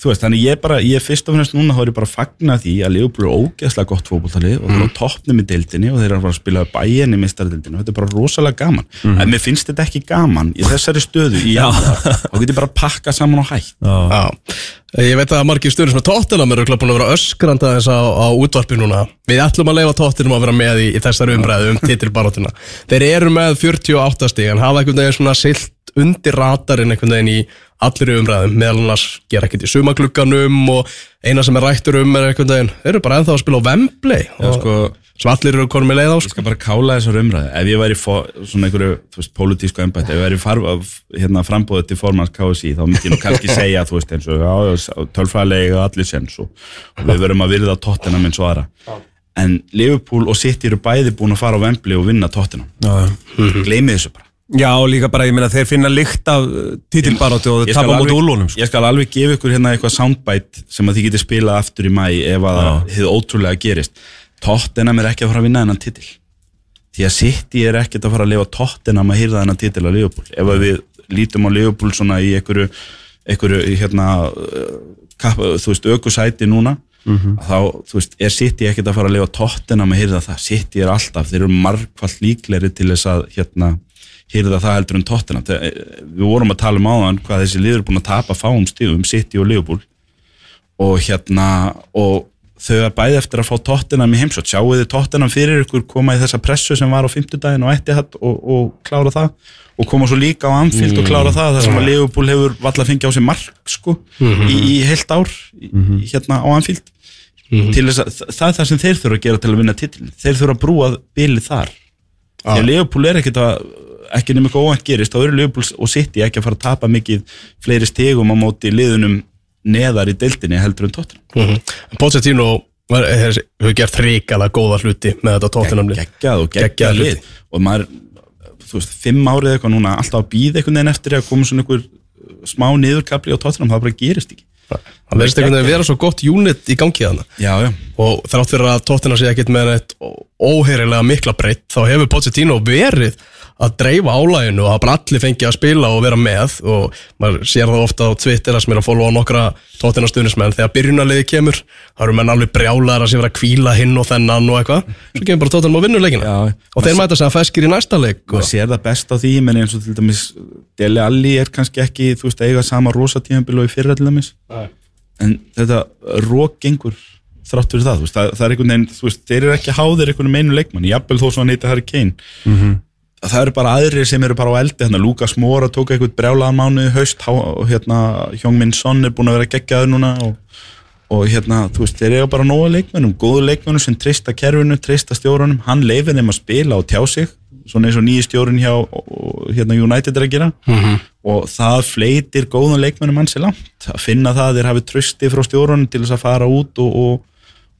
þú veist, þannig ég bara, ég fyrst og finnst núna þá er ég bara að fagna því að Liverpool er ógeðslega gott fótboltali og það er á toppnum í deildinni og þeir eru að fara að spila bæinn í mistaradeildinni og þetta er bara rosalega gaman. Mhm. en mér finnst þetta ekki gaman í þessari stöðu í janúar, þá getur ég bara að pakka saman og hætt Já, ég veit að margir stöður sem er tóttinam eru búin að vera öskranda þess á, á útvarpi núna. Við ætlum að leifa tóttinam að vera með í, í þessari umræðu um titilbaróttina Þeir eru með 48 stig en hafa einhvern veginn svona silt undir radarinn einhvern veginn í allir umræðum meðal annars gera ekkert í sumaglugganum og eina sem er rættur um er einhvern veginn Þeir eru bara ennþá að spila á Wembley Já, og, sko, sem allir eru konum með leið á Ég sko. skal bara kála þessar umræði ef ég væri fó, svona einhverju, þú veist, pólitísku embætti ef ég væri farf, hérna, frambóðið til formans KSI þá myndi ég nú kannski segja, þú veist, eins og já, já, tölfræðilega allir sens og, og við verum að virða tóttina minn svo aðra. En Liverpool og City eru bæði búin að fara á Wembley og vinna tóttina Já, gleymið þessu bara Já, líka bara, ég meina, þeir finna lykt af titilbaróti og þeir tapa mútið úlunum sko. Ég skal alveg gefa ykkur hérna eitthvað soundbite sem að þið getið spilað aftur í mæ ef að hefði ótrúlega gerist. Tottenham er ekki að fara að vinna þennan titil. Því að City er ekkert að fara að lifa Tottenham að hýrða þennan titil á Liverpool. Ef að við lítum á Liverpool svona í einhverju, einhverju hérna, uh, kapp, þú veist, aukusæti núna þá, þú veist, er City ekkert að fara að lifa Tottenham að hýrða það. City er alltaf, þeir eru margfald líkleri til þess að hérna hýrða það heldur en Þegar, eh, við vorum að tala um áðan hvað þessi liður er búin að tapa fáum stíðum City og Liverpool. Og hérna og þau er bæði eftir að fá Tottenham í heimsótt sjáu þið Tottenham fyrir ykkur koma í þessa pressu sem var á fimmtudaginn og Etihad og, og klára það? Og koma svo líka á Anfield og klára það þar sem að Liverpool hefur valla fengið á sig mark sko, í, í heilt ár í, í, hérna á Anfield. Til þess að það er það sem þeir þurfa að gera til að vinna titil þeir þurfa að brúa bilið þar. Því að Liverpool er ekkert að ekki nema eitthvað óvænt gerist, þá eru Liverpool og City ekki að fara að tapa mikið fleiri stegum á móti liðunum neðar í deildinni heldur en tóttina mm -hmm. Pochettino var- hefur gert hrikalega góða hluti með þetta tóttinamli geggjað og Geggjað hluti. lið og maður, þú veist, fimm árið eitthvað núna alltaf að býða einhvern veginn eftir að koma svona einhver smá niðurkapli á tóttinam, það bara gerist ekki. Það verðist einhvern veginn að vera svo gott unit í gangi já, já, og þrátt fyrir að Tottenham sé ekkert með eitt óheyrilega mikla breytt þá hefur Pochettino verið að dreifa álæginu og að bara allir fengi að spila og vera með og maður sér það ofta á Twitter að sem er að followa nokkra Tottenham stuðnismenn þegar byrjunarliði kemur þá eru menn alveg brjálar að sé vera að kvíla hinn og þennan og eitthvað. Svo kemur bara Tottenham á vinnuleikina Já. og þeir mæta sig að feskir í næsta leik og, sér það best á því menn eins og til dæmis Dele Alli er kannski ekki, þú veist, eiga sama rosa tíðanbíl og í fyrra til dæmis. En þetta rók gengur þrátt fyrir það, þú veist, það, það er einhvern veginn þú veist, þeir eru ekki háðir einhvern meinu leikmann jafnvel þó svo hann heiti Harry Kane það eru bara aðrir sem eru bara á eldi. Hérna, Lukas Mora tók eitthvað brjálaðan mánuði í haust. Og hérna, Hjóng Min Son er búin að vera geggjaður núna og, og hérna, þú veist, þeir eru bara nóga leikmennum, góðu leikmennum sem treysta kerfinu, treysta stjórunum, hann leifir þeim að spila og tjá sig, svona eins og nýji stjórun hjá hérna, United er að gera. Og það fleitir góðan leikmennum hans er langt, að finna það að þeir hafi trösti frá stjórunum til þess að fara út og, og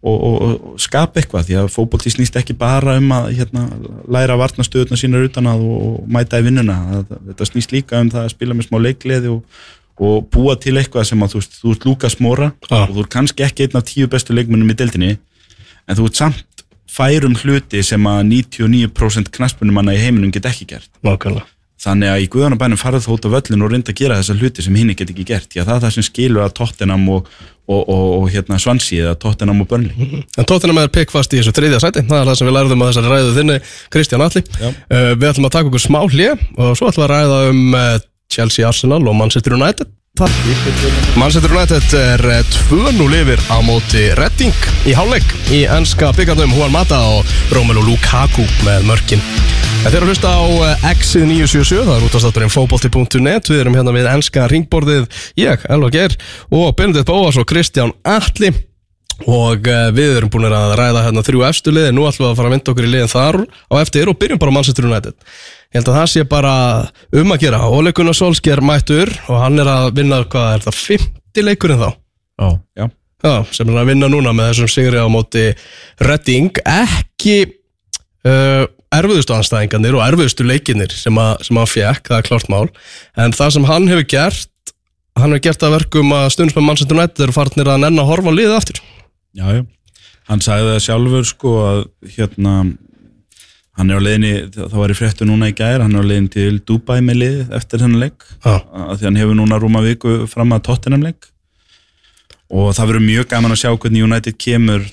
og, og, og skapa eitthvað því að fótbolti snýst ekki bara um að hérna, læra varnastöðuna sínar utan að og mæta í vinnuna. Að, þetta snýst líka um það að spila með smá leikleði og, og búa til eitthvað sem að þú þú ert Lukas Mora Já. og þú ert kannski ekki einn af tíu bestu leikmennum í deildinni en þú ert samt færum hluti sem að 99% knaspunumanna í heiminum get ekki gert. Nákvæmlega. Þannig að í guðanabænum farið þú út á völlin og reynda að gera þessa hluti sem hinn get ekki gert að það er það sem skilur að Tottenham og, og, og, og hérna Svansi eða Tottenham og Burnley. En Tottenham er pikkfast í þessu þriðja sæti. Það er það sem við lærðum að þessari ræðu þinni Kristján Alli uh, Við ætlum að taka okkur smá hlið og svo ætlum við að ræða um uh, Chelsea Arsenal og Manchester United Manchester United er eh, 2-0 yfir á móti Redding í hálfleik. Í ennska byggarnum Juan Mata og Romelu Lukaku með mörkin. Þeir eru að hlusta á eh, X-ið 977, það er útastátturinn fókbalti.net Við erum hérna við ennska ringborðið, ég, Elva Geir og Benedikt Bóas og Kristján Atli og uh, við erum búin að ræða hérna þrjú efstu liði, nú ætlum við að fara að vinda okkur í liðin þar á eftir og byrjum bara á Manchester United. Ég held að það sé bara um að gera. Ole Gunnar Solskjær mættur og hann er að vinna, hvað er það, 50 leikurinn þá? Já. Já. Já, sem er að vinna núna með þessum sigri á móti Redding, ekki uh, erfiðustu anstæðingarnir og erfiðustu leikinir sem, að, sem hann fekk, það er klart mál. En það sem hann hefur gert hann hefur gert að verkum að stundum með Manchester United eru farnir að nenn að horfa á liðið aftur Já, já. Hann sagði það sjálfur sko að hérna hann er á leiðinni, það var í fréttu núna í gær hann er á leiðinni til Dubai með lið eftir þennan leik, Já. að því hann hefur núna rúma viku fram að Tottenham leik og það verður mjög gaman að sjá hvernig United kemur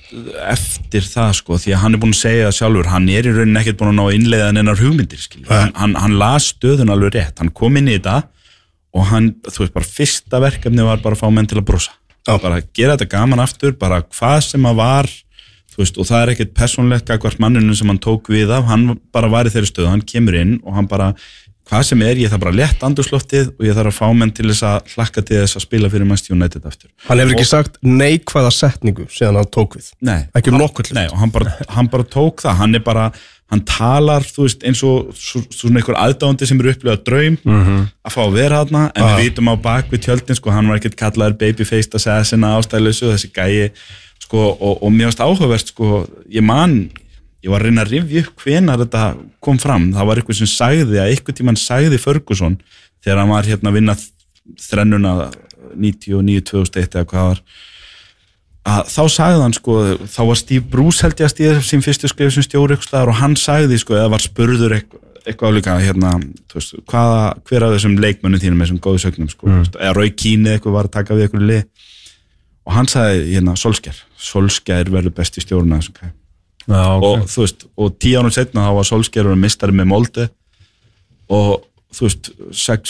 eftir það sko, því að hann er búin að segja það sjálfur, hann er í rauninni ekkert búin að ná að innleiða nennar hugmyndir, hann, hann, hann las stöðun alveg rétt, hann kom inn í þetta og hann, þú veist, bara fyrsta verkefni var bara að fá menn til að brosa. Bara gera þetta gaman aftur, bara hvað sem að var veist, og það er ekkert persónlegt gagvart manninu sem hann tók við af. Hann bara var í þeirri stöðu, hann kemur inn og hann bara, hvað sem er, ég þarf bara létta andurslóttið og ég þarf að fá menn til þess að hlakka til þess að spila fyrir Manchester United aftur. Hann hefur ekki sagt neikvæða setningu síðan hann tók við. Nei, ekki um nokkuð Nei, og hann bara, hann bara tók það, hann er bara hann talar, þú veist, eins og svo- svona einhver aðdáðandi sem eru upplifað draum að fá að vera þarna, en Ah. við vitum á bak við tjöldin, sko, hann var ekkert kallaður babyfaced assassin að ástæðlausu, þessi gæi sko, og, og varst áhugavert, sko ég man, ég var að reyna að rifja upp hvenar þetta kom fram, það var eitthvað sem sagði að eitthvað tímann sagði Ferguson þegar hann var hérna að vinna þrennuna 99-2001 eða hvað var að þá sagði hann sko, þá var Steve Bruce held ég að stíða sín fyrstu skrif sem stjóri og hann sagði sko, eða var spurður eitthvað, álíka hérna, þú veist, hvaða, hver af þessum leikmönnum þínum með þessum góðu sögnum sko, mm. eða Rói Kíni eitthvað var að taka við eitthvað lið og hann sagði hérna, Solskjær, Solskjær verður besti stjórna þessum kæm Já, ok. og þú veist, og tíu ánum setna þá var Solskjær og mistari með Molde og þú veist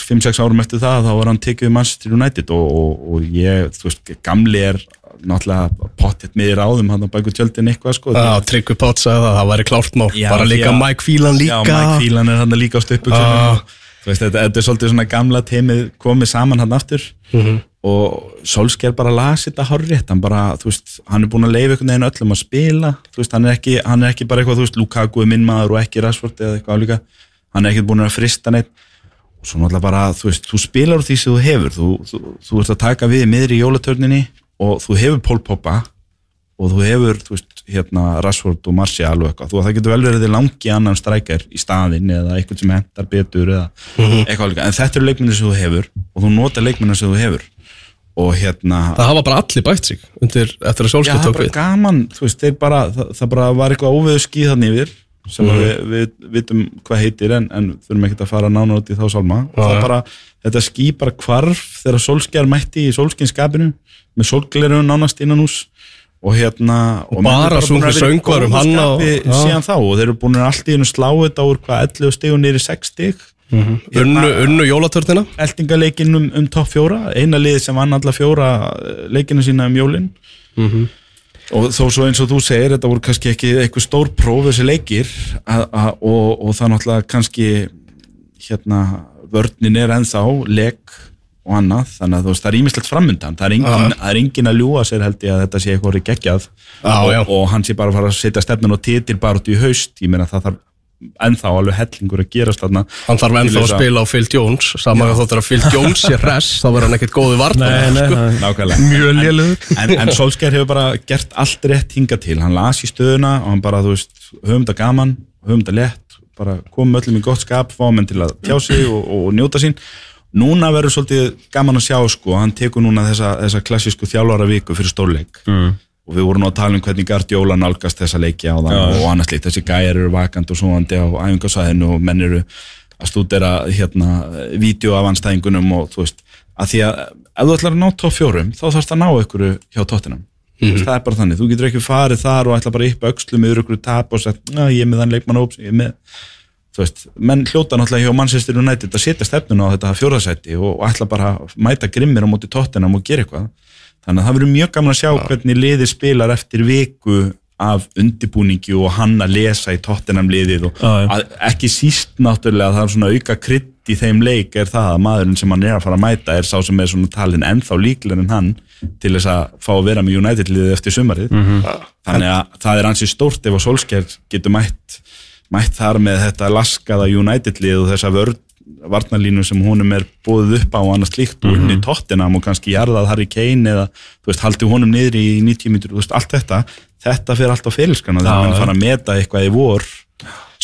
5-6 árum eftir það þá var hann tekið Manchester United og, og, og ég, þú veist, gamli er náttúrulega pottet miðir áðum hann á bæku tjöldin eitthvað sko. Já, Tryggvi Pátt sagði það, það væri klárt mál. Já, bara líka já. Mike Phelan líka. Já, Mike Phelan er hann líka á stöpu Ah. þú veist, þetta, þetta er svolítið svona gamla teimið komið saman hann aftur. Mhm. og Solskjær bara lasi þetta hárrétt, hann bara, þú veist, hann er búin að leifa einhvern veginn öllum að spila, þú veist, hann er ekki, hann er ekki bara eitthvað, þú veist, Lukaku er minn maður og ekki Rashford eða eitthvað álíka, hann er ekkert búin að frista neitt svo náttúrulega bara, þú veist, þú spilar úr því sem þú hefur, þú, þú, þú ert að taka við miður í jólatörninni og þú hefur Pól Poppa og þú hefur, þú veist, hérna Rashford og Martial og eitthvað, þú það getur vel verið langi annan strækjar í staðinn eða eitthvað sem hentar betur eða eitthvað líka, en þetta eru leikmennir sem þú hefur og þú nota leikmennir sem þú hefur. Og hérna Það hafa bara allir bætt sig undir, eftir að Já, Solskjær það er tók bara við gaman, þú veist, þeir bara það, það bara var eitthvað óveðu skýð þannig yfir sem mm. við, við vitum hvað heitir en, en þurfum ekkert að fara nánar út í þá sálma. Og það bara, þetta ský bara hvarf þegar sólskjær mætti í sólskinskapinu með sólgleru nánast innan hús og hérna og bara sungu að vera í söngvar um góðu hann já. síðan þá og þeir eru búin að allt í einu slá þetta úr hvað 11 stig og í 6 stig. Unnu, unnu jólatörnina eldingaleikin um, um topp fjóra eina liði sem vann alla fjóra eh, leikina sína um jólin og þó svo eins og þú segir þetta voru kannski ekki eitthvað stór próf þessi leikir og, og það náttúrulega kannski hérna vörnin er ennþá leik og annað, þannig að þú veist, það er ímislegt framundan. Það er engin, það er engin að ljúa sér held ég að þetta sé eitthvað geggjað. Já, og, og hann sé bara að fara að setja stefnun og titil bara út í haust, ég meina það þarf ennþá alveg hellingur að gerast þarna. Hann þarf ennþá að spila á Phil Jones. Saman að þóttir að Phil Jones sé hress þá verður hann ekkert góði vartan Nei, nei, nei. Nákvæmlega. Mjög lélugur. En, en Solskjær hefur bara gert allt rétt hinga til. Hann las í stöðuna og hann bara, þú veist höfum þetta gaman, höfum þetta létt bara komum öllum í gott skap, fáum menn til að tjá sig og, og, og njóta sín. Núna verður svolítið gaman að sjá sko hann tekur núna þessa, þessa klassísku þjálfara viku fyrir stórleik. Mm. Og við vorum nú að tala um hvernig Guardiola nálgast þessa leiki á það og annars líkt, þessi gæjar eru vakant og svoandi á æfingasvæðinu og menn eru að stúdera hérna vídeo af anstæðingunum og þú veist, að því að ef þú ætlar að ná topp fjórum, þá þarfst að ná ykkur hjá tóttinam, mm það er bara þannig. Þú getur ekki farið þar og ætla bara upp öxlum yfir ykkur tap og sagt, "Já, ég er með þann leikmann óps, ég er með. Þú veist, menn hljóta náttúrulega hjá Manchester United að setja stefnuna á þetta fjóðarsæti og, og ætla bara að mæta grimmir á móti tóttinam og gera eitthvað þannig að það verður mjög gaman að sjá hvernig liðið spilar eftir viku af undibúningi og hann að lesa í tóttinam liðið og að, ekki síst náttúrulega að það er svona auka krydd í þeim leik er það að maðurinn sem hann er að fara að mæta er sá sem er svona talin ennþá líklega en hann til þess að fá að vera með United liðið eftir sumarið. Þannig að það er ansið stórt ef að Solskjær getur mætt, mætt þar með þetta laskaða United lið og þessa vörn varnarlínu sem honum er búið upp á og annars líkt og unni tóttinam og kannski jarðað Harry Kane eða veist, haldi honum niður í 90 mítur, allt þetta þetta fyrir allt á og þegar mann fara að meta eitthvað í vor.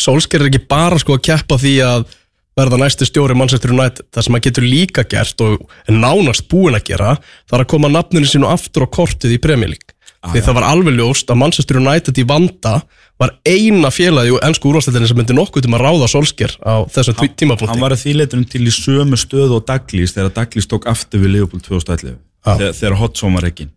Solskjær er ekki bara sko að keppa því að verða næsti stjóri Manchester United. Það sem hann getur líka gert og er nánast búin að gera það er að koma nafninu sínu aftur á kortið í League því það var alveg ljóst að Manchester United í vanda var eina félagi og ennsku úrvarsleitinni sem myndi nokkuð til að ráða Solskjær á þessum tí- tímapunkti. hann var að þýleitunum til í sömu stöðu og Douglas þegar Douglas tók aftur við Liverpool 2011 þegar, þegar Hodgson var ekki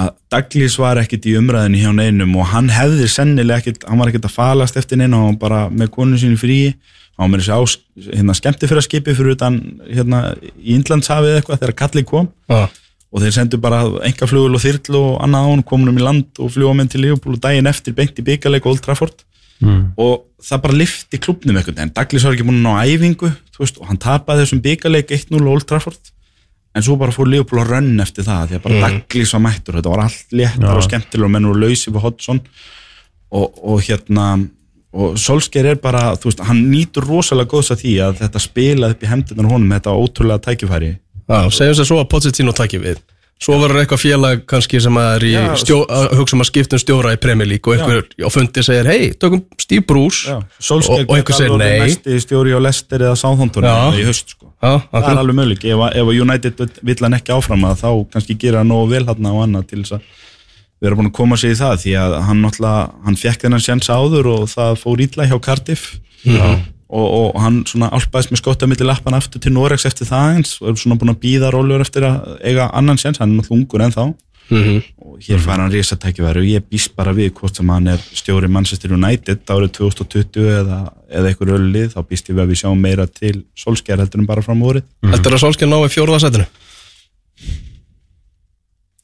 að Douglas var ekkit í umræðinni hjá neinum og hann hefði sennilega ekkit hann var ekkit að falast eftir neina og bara með konu sín í fríi hann var með þessi hérna, skemmti fyrir utan hérna, í Indlandshafið eitthvað þegar Kalli kom. Já. Og þeir sendu bara engaflugul og þyrl og annað á hann komunum í land og fljúa menn til Liverpool og daginn eftir beint í byggarleik og Old Trafford. Og það bara lifti klubnum eitthvað en Douglas var ekki búin að ná æfingu þú veist, og hann tapaði þessum byggarleik 1-0 á Old Trafford. En svo bara fór Liverpool að rönn eftir það því að bara Douglas var mættur. Þetta var allt léttar og skemmtilega og menn voru lausi fyrir Hodgson. Og, og hérna og Solskjaer er bara, þú veist, hann nýtur rosalega góðs að því að þetta spilaði upp í hendurnar á honum, þetta ótrúlega tækifæri Já, segjum sér svo að Pochettino takki við. Svo verður eitthvað félag kannski sem að er í Já, stjó, að hugsa um að skipta um stjóra í Premier League og einhver á fundi segir, hei, tökum Steve Bruce. Solskjaer og, og einhver segir nei. næsti stjóri á Leicester eða Southampton Já. í haust sko. Já, það er alveg möguleik, ef, að- ef að United vill hann ekki áfram að þá kannski gera nógu vel hann og annað til þess að vera búin að koma sér í það því að hann náttúrulega, hann fekk þennan sjans áður og það fór ítla hjá Cardiff. Og, og hann svona álpaðist með skotta milli lappan aftur til Norex eftir það eins og er svona búin að býða rólur eftir að eiga annan sjans, hann er náttúrulega ungur ennþá. Mhm. og hér fær hann risatækifæri og ég býst bara við hvort sem hann er stjóri Manchester United árið 2020 eða, eða einhver öll lið, þá býst ég við að við sjáum meira til solskjær heldur en bara fram á vorið. Heldur að Solskjaer nái fjórðasætinu?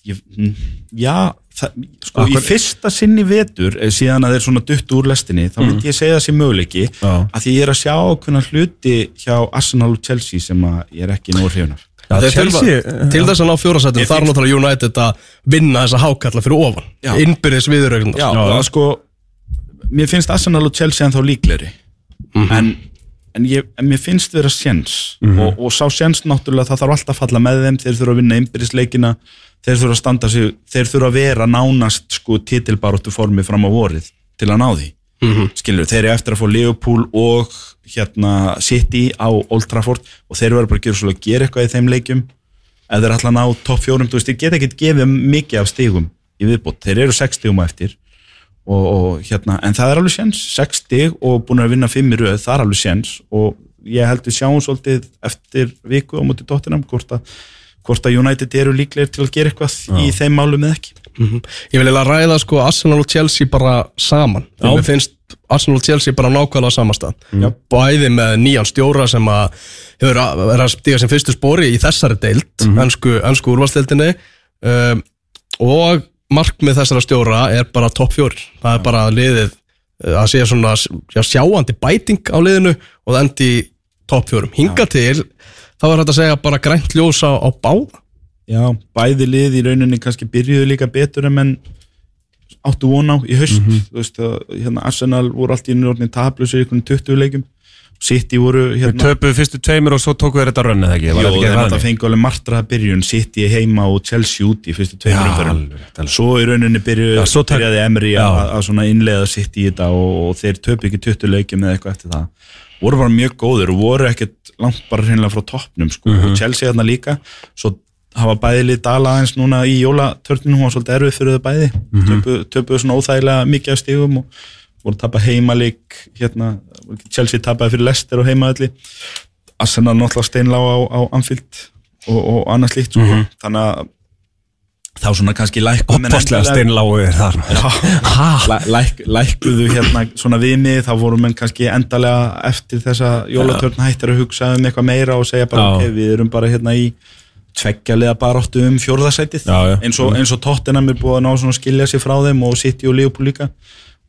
ég, mm, Já, það, sko í fyrsta sinni vetur eh, síðan að þeir svona dutt úr lestinni þá myndi ég segja það sem möguleiki Já. að því ég er að sjá okkurna hluti hjá Arsenal og Chelsea sem að ég er ekki nóg hrifun af. Já, Þeir þurfa- Chelsea, Til þess að ná fjórðasætinu Ég þarf náttúrulega United að vinna þessa hákalla fyrir ofan. Innbyrðis viðurögnar Já, það sko mér finnst Arsenal og Chelsea ennþá líklegri. En, en, ég, en mér finnst vera sjens og, og sá sjens náttúrulega það þarf alltaf að falla með þeim þeir þurfa að vinna einbyrðisleikina þeir þurfa að standa sig, þeir þurfa að vera nánast sko titilbaróttu formi fram á vorið til að ná því. Skilur, þeir eru eftir að fá Liverpool og hérna City á Old Trafford og þeir verður bara að gera svolítið að gera eitthvað í þeim leikjum. Ef þeir ætla að ná topp fjórum, þú veist, þeir geta ekkert gefið mikið af stigum í viðbót, þeir eru 6 stigum á eftir og, og hérna, en það er alveg séns. 6 stig og búin að vinna 5 í röð, það er alveg séns. Og ég held við sjáum svolítið eftir viku á móti Tottenham hvort að, hvort að United eru líklegir til að gera eitthvað í þeim málum eða ekki. Ég vil eiginlega ræða sko Arsenal og Chelsea bara saman. Mér finnst Arsenal og Chelsea bara nákvæmlega samastað Já. Bæði með nýjan stjóra sem að hefur að vera að stíga sem fyrstu spori í þessari deild, mm -hmm. ennsku, ennsku úrvalstildinni um, og markmið þessara stjóra er bara topp fjóri. Það er bara liðið uh, að sé svona já, sjáandi bæting á liðinu og það endi í topp fjórum. Hinga til þá er þetta að segja bara grænt ljós á, á báða. Já, bæði lið í rauninni kannski byrjuðu líka betur en áttu von á í haust Mhm. þú veist að hérna Arsenal voru allt í nörðin tablusir í einhvern 20 leikum City voru hérna töpuðu fyrstu tveimur og svo tóku þeir þetta rönn eða ekki? Jó, þetta fengi alveg martraða byrjun City heima og Chelsea út í fyrstu tveimur alveg. Svo í rauninni byrju, Já, byrjaði Já. að, að innleiða City í þetta og, og þeir töpu ekki 20 leikjum eða eitthvað eftir það voru bara mjög góður og voru ekkert langt bara hreinlega frá toppnum sko. Mhm. og Chelsea þarna líka svo hafa bæði lið dala aðeins núna í jólatörninu, hún var svolítið erfið fyrir þau bæði Mhm. töpuðu töpu svona óþægilega mikið af stigum og voru að tapa heimalik hérna, Chelsea tapaði fyrir Leicester og heimaðalli Arsenal náttúrulega steinlá á, á Anfield og, og annars líkt sko. Mhm. þannig að þá svona kannski Opaslega endilega- steinláu er þar. Læ, læk, lækkuðu hérna svona viðmið þá voru menn kannski endalega eftir þessa jólatörn hættir að hugsa um eitthvað meira og segja bara ok, við erum bara hérna í tveggjalega baráttu um já. eins og, og Tottenham er búið að ná svona skilja sig frá þeim og City og Liverpool líka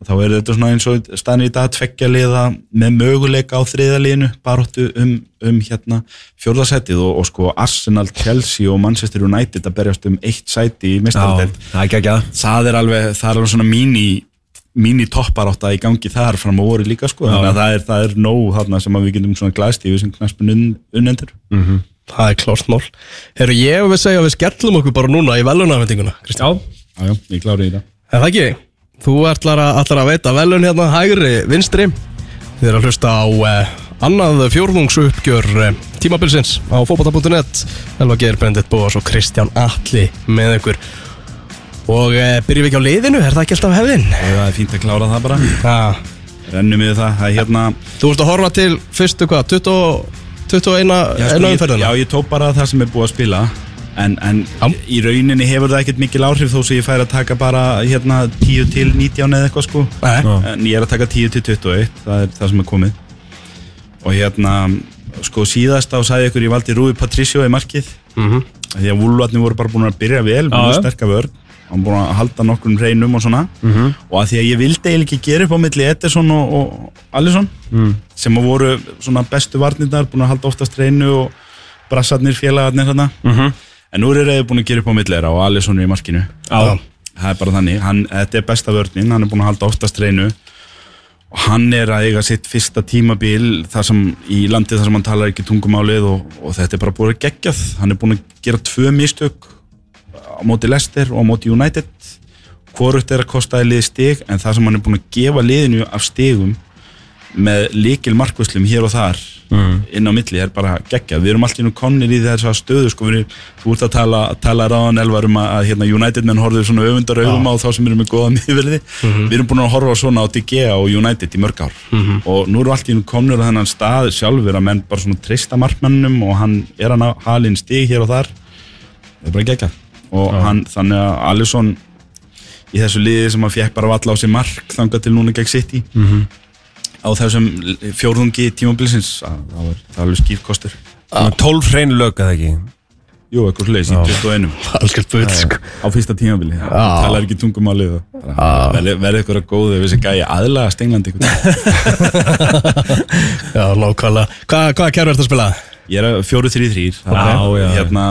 þá er þetta svona eins og staðin í dag tveggja liða með möguleika á þriðaliðinu baróttu um, um hérna fjórðasætið og, og sko Arsenal, Chelsea og Manchester United að berjast um eitt sæti í Já, mistardelt það er alveg, það er alveg svona mini mini topparátta í gangi þar fram á voru líka sko, þannig að það er, það er nóg þarna sem við getum svona glæst í við sem knaspun unnendur. Það er klárt mál. Herru, ég vil segja að við skellum okkur bara núna í velunafendinguna Kristján. Já, Já, já, ég klári í það. Er það ekki? Þú ætlar að, ætlar að veita velun hérna hægri vinstri. Þið er að hlusta á eh, annað fjórðungsuppgjör eh, tímabilsins á fótbolta.net Elva Geir, Bendit Bóas og Kristján Atli með ykkur. Og eh, byrjum við ekki á liðinu, er það ekki alltaf hefðin? Það er fínt að klára það bara. Ja. Rennum við það, það er hérna Þú ert að horfa til fyrstu hvað, 20, 21 Já, einu ég, umferðina? já, ég tók bara það sem er búið að spila En, en í rauninni hefur það ekkert mikil áhrif þó sem ég fær að taka bara hérna 10 til 19 eða eitthvað sko. En ég er að taka 10 til 21, það er það sem er komið Og hérna, sko síðast á sagði ykkur ég valdi Rúi Patricio í markið Mhm. Því að Vúlvatni voru bara búin að byrja vel, búin að Já. sterka vörn Hann búin að halda nokkrum reynum og svona Mhm. Og að því að ég vildi eiginlega ekki gera upp á milli Ederson og, og Alisson Mm. sem að voru svona bestu varnirnar búin að halda oftast reynu og brassarnir félagarnir þarna Mhm. En nú er þeir búin að gera upp á milli þeirra og Alisson er í markinu. Já. það er bara þannig, hann, þetta er besta vörnin. Hann er búin að halda oftast reynu og hann er að eiga sitt fyrsta tímabil þar sem, í landi þar sem hann talar ekki tungumálið og, og þetta er bara búin að geggjað. Hann er búin að gera tvö mistök á móti Leicester og á móti United. Hvorugt er að kosta liði stig en það sem hann er búin að gefa liðinu af stigum með líkil markvöslum hér og þar inn á milli er bara geggjað. Við erum alltaf nú konnir í þessa stöðu sko, við, þú ert að tala, tala ráðan elvar um að, að hérna, United menn horfður svona öfundar augum á þá sem eru með góða miðverði. Við erum búin að horfa svona á DG og United í mörg ár. Og nú erum alltaf nú komnir á þennan stað sjálfur að menn bara svona treysta markmannum og hann er að ná halinn stig hér og þar. Það er bara geggjað. Og hann, þannig að Alisson í þessu liði sem hann fekk bara valla á sig mark þangað til núna gegn City á þessum fjórðungi tímabilsins. Að það var, alveg skýrkostur 12 hrein lög eða ekki? Jú, eitthvað sluðis í 21 Algjörð bull, sko. Á fyrsta tímabili, það talar ekki tungumálið og bara verði eitthvað góð ef þessi gæi aðlaga Stenglandi Já, Hvað, hvaða kæru ert að spila? Ég er fjóru þrý þrýr Já, já. hérna,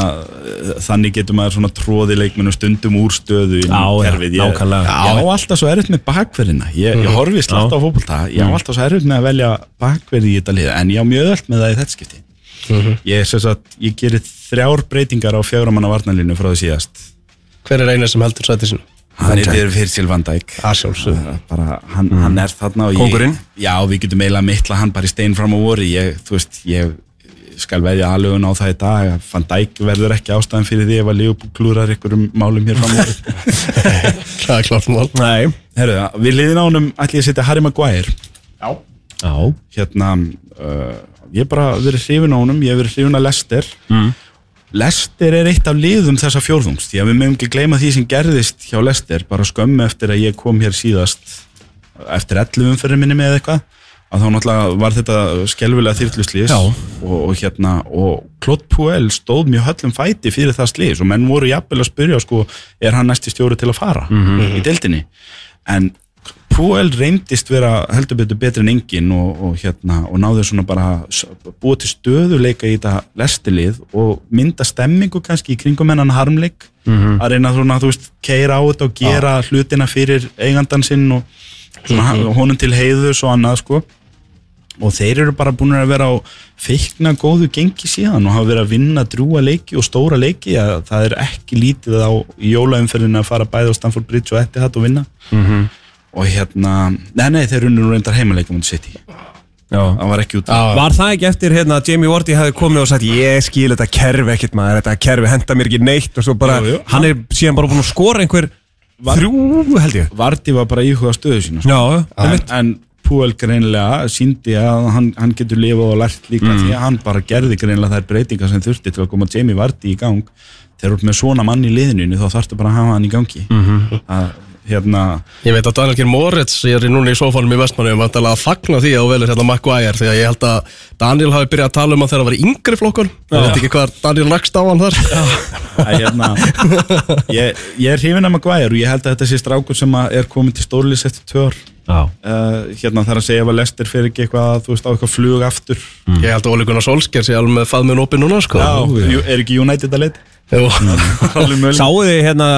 þannig getur maður svona tróði leikmennu stundum úr stöðu Já, já. Ég- nákvæmlega. Ég á alltaf svo erfitt með bakverðina. Ég, ég horfi slátt á fótbolta. Ég á alltaf svo erfitt með að velja bakverði í þetta lið. En ég á mjög öll með það í þetta skipti. Ég, sem sagt, ég gerir þrjár breytingar á fjögramanna varnalínu frá því síðast. Hver er einu sem heldur sæti sinu? Hann er fyrir fyrir Van Dijk. Það sjálfsög Það er bara, hann, hann er þarna og ég, Kóngurinn? Já, við getum eiginlega mittla hann bara í stein fram á voru ég, ég skal veðja aðlugun á það í dag. Að Van Dijk verður ekki ástæðan fyrir því ef að Leopold klúrar ykkur um málum hér fram á Það er klart mál. Nei. Herru, við liðin á honum ætlum ég að setja Harry Maguire. Já. Hérna, uh, ég hef bara verið hrifin á honum Ég hef verið hrifin að Lester Mm. Lester er eitt af liðum þessa fjórðungs Því að við mögum ekki gleyma því sem gerðist hjá Lester bara skömmu eftir að ég kom hér síðast eftir 11 umferðin minni með eitthvað að þá náttúrulega var þetta skelvilega þyrtluslýs Já. og, og hérna og Claude Puel stóð mjög höllum fæti fyrir það slýs og menn voru jafnvel að spyrja sko, er hann næsti stjóri til að fara í deildinni? En Puel reyndist vera heldur betur betri en engin og, og, hérna, og náður svona bara búa til stöðuleika í þetta lestilið og mynda stemmingu kannski í kringum hennan harmleik að reyna svona, þú veist, keira á þetta og gera hlutina fyrir eigandan sinn og svona honum til heiðus og annað sko og þeir eru bara búin að vera á feikna góðu gengi síðan og hafa verið að vinna drúa leiki og stóra leiki. Að það er ekki lítið á í jólaumferðinu að fara bæði á Stamford Bridge og Etihad og vinna. Og hérna, nei nei þeir eru nú reyndar heimaleikum undir City, Já. Það var ekki út Var það ekki eftir hérna að Jamie Vardy hefði komið og sagt ég skil þetta kerfi ekkert maður, þetta kerfi henda mér ekki neitt og svo bara, Jú, jú. hann er síðan bara búin að skora einhver þrjú held ég. Vardi var bara íhuga stöðu sína sko. Já, en, en Puel greinilega síndi að hann, hann getur lifað og lært líka því að hann bara gerði greinilega þær breytingar sem þurfti til að koma Jamie Vardy í gang. Þegar þú ert með svona mann í liðinu þá þarftu bara að hafa hann í gangi. Að, hérna, Ég veit að Daniel Geir Moritz ég er núna í sófánum í Vestmannu vantilega að fagna því að þú velur hérna Maguire því að ég held að Daniel hafi byrjað að tala um þegar hann var yngri flokkun. Ég veit ekki hvað Daniel rakst á hann þar. Að, hérna ég, ég er hrifin að Maguire og ég held að þetta sé strákur sem að er komin til stórlýs eftir tvö ár. Já. Uh, hérna þarf að segja ef að Lester fyrir ekki eitthvað, þú veist, á eitthvað flug aftur. Ég held að Óli Gunnar Solskjær sé alveg með faðminn opið núna sko. Já, er ekki United að mögulega. Sáu þið hérna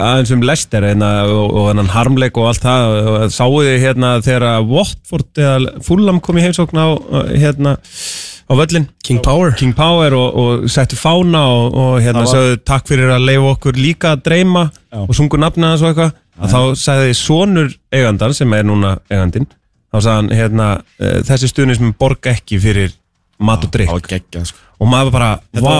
aðeins um Lester hérna, og, og hennan harmleik og allt það sáu þið hérna þegar Watford eða Fulham kom í heimsókn á hérna á völlin King Power. King Power og, og settu fána og, og hérna var- sagðu takk fyrir að leifa okkur líka að dreyma Já. og sungu nafnið hans og eitthvað að þá sagði sonur eigandan sem er núna eigandinn þá sagði hann hérna eh, þessi stuðnismin borga ekki fyrir mat og drikk sko. og maður bara, vá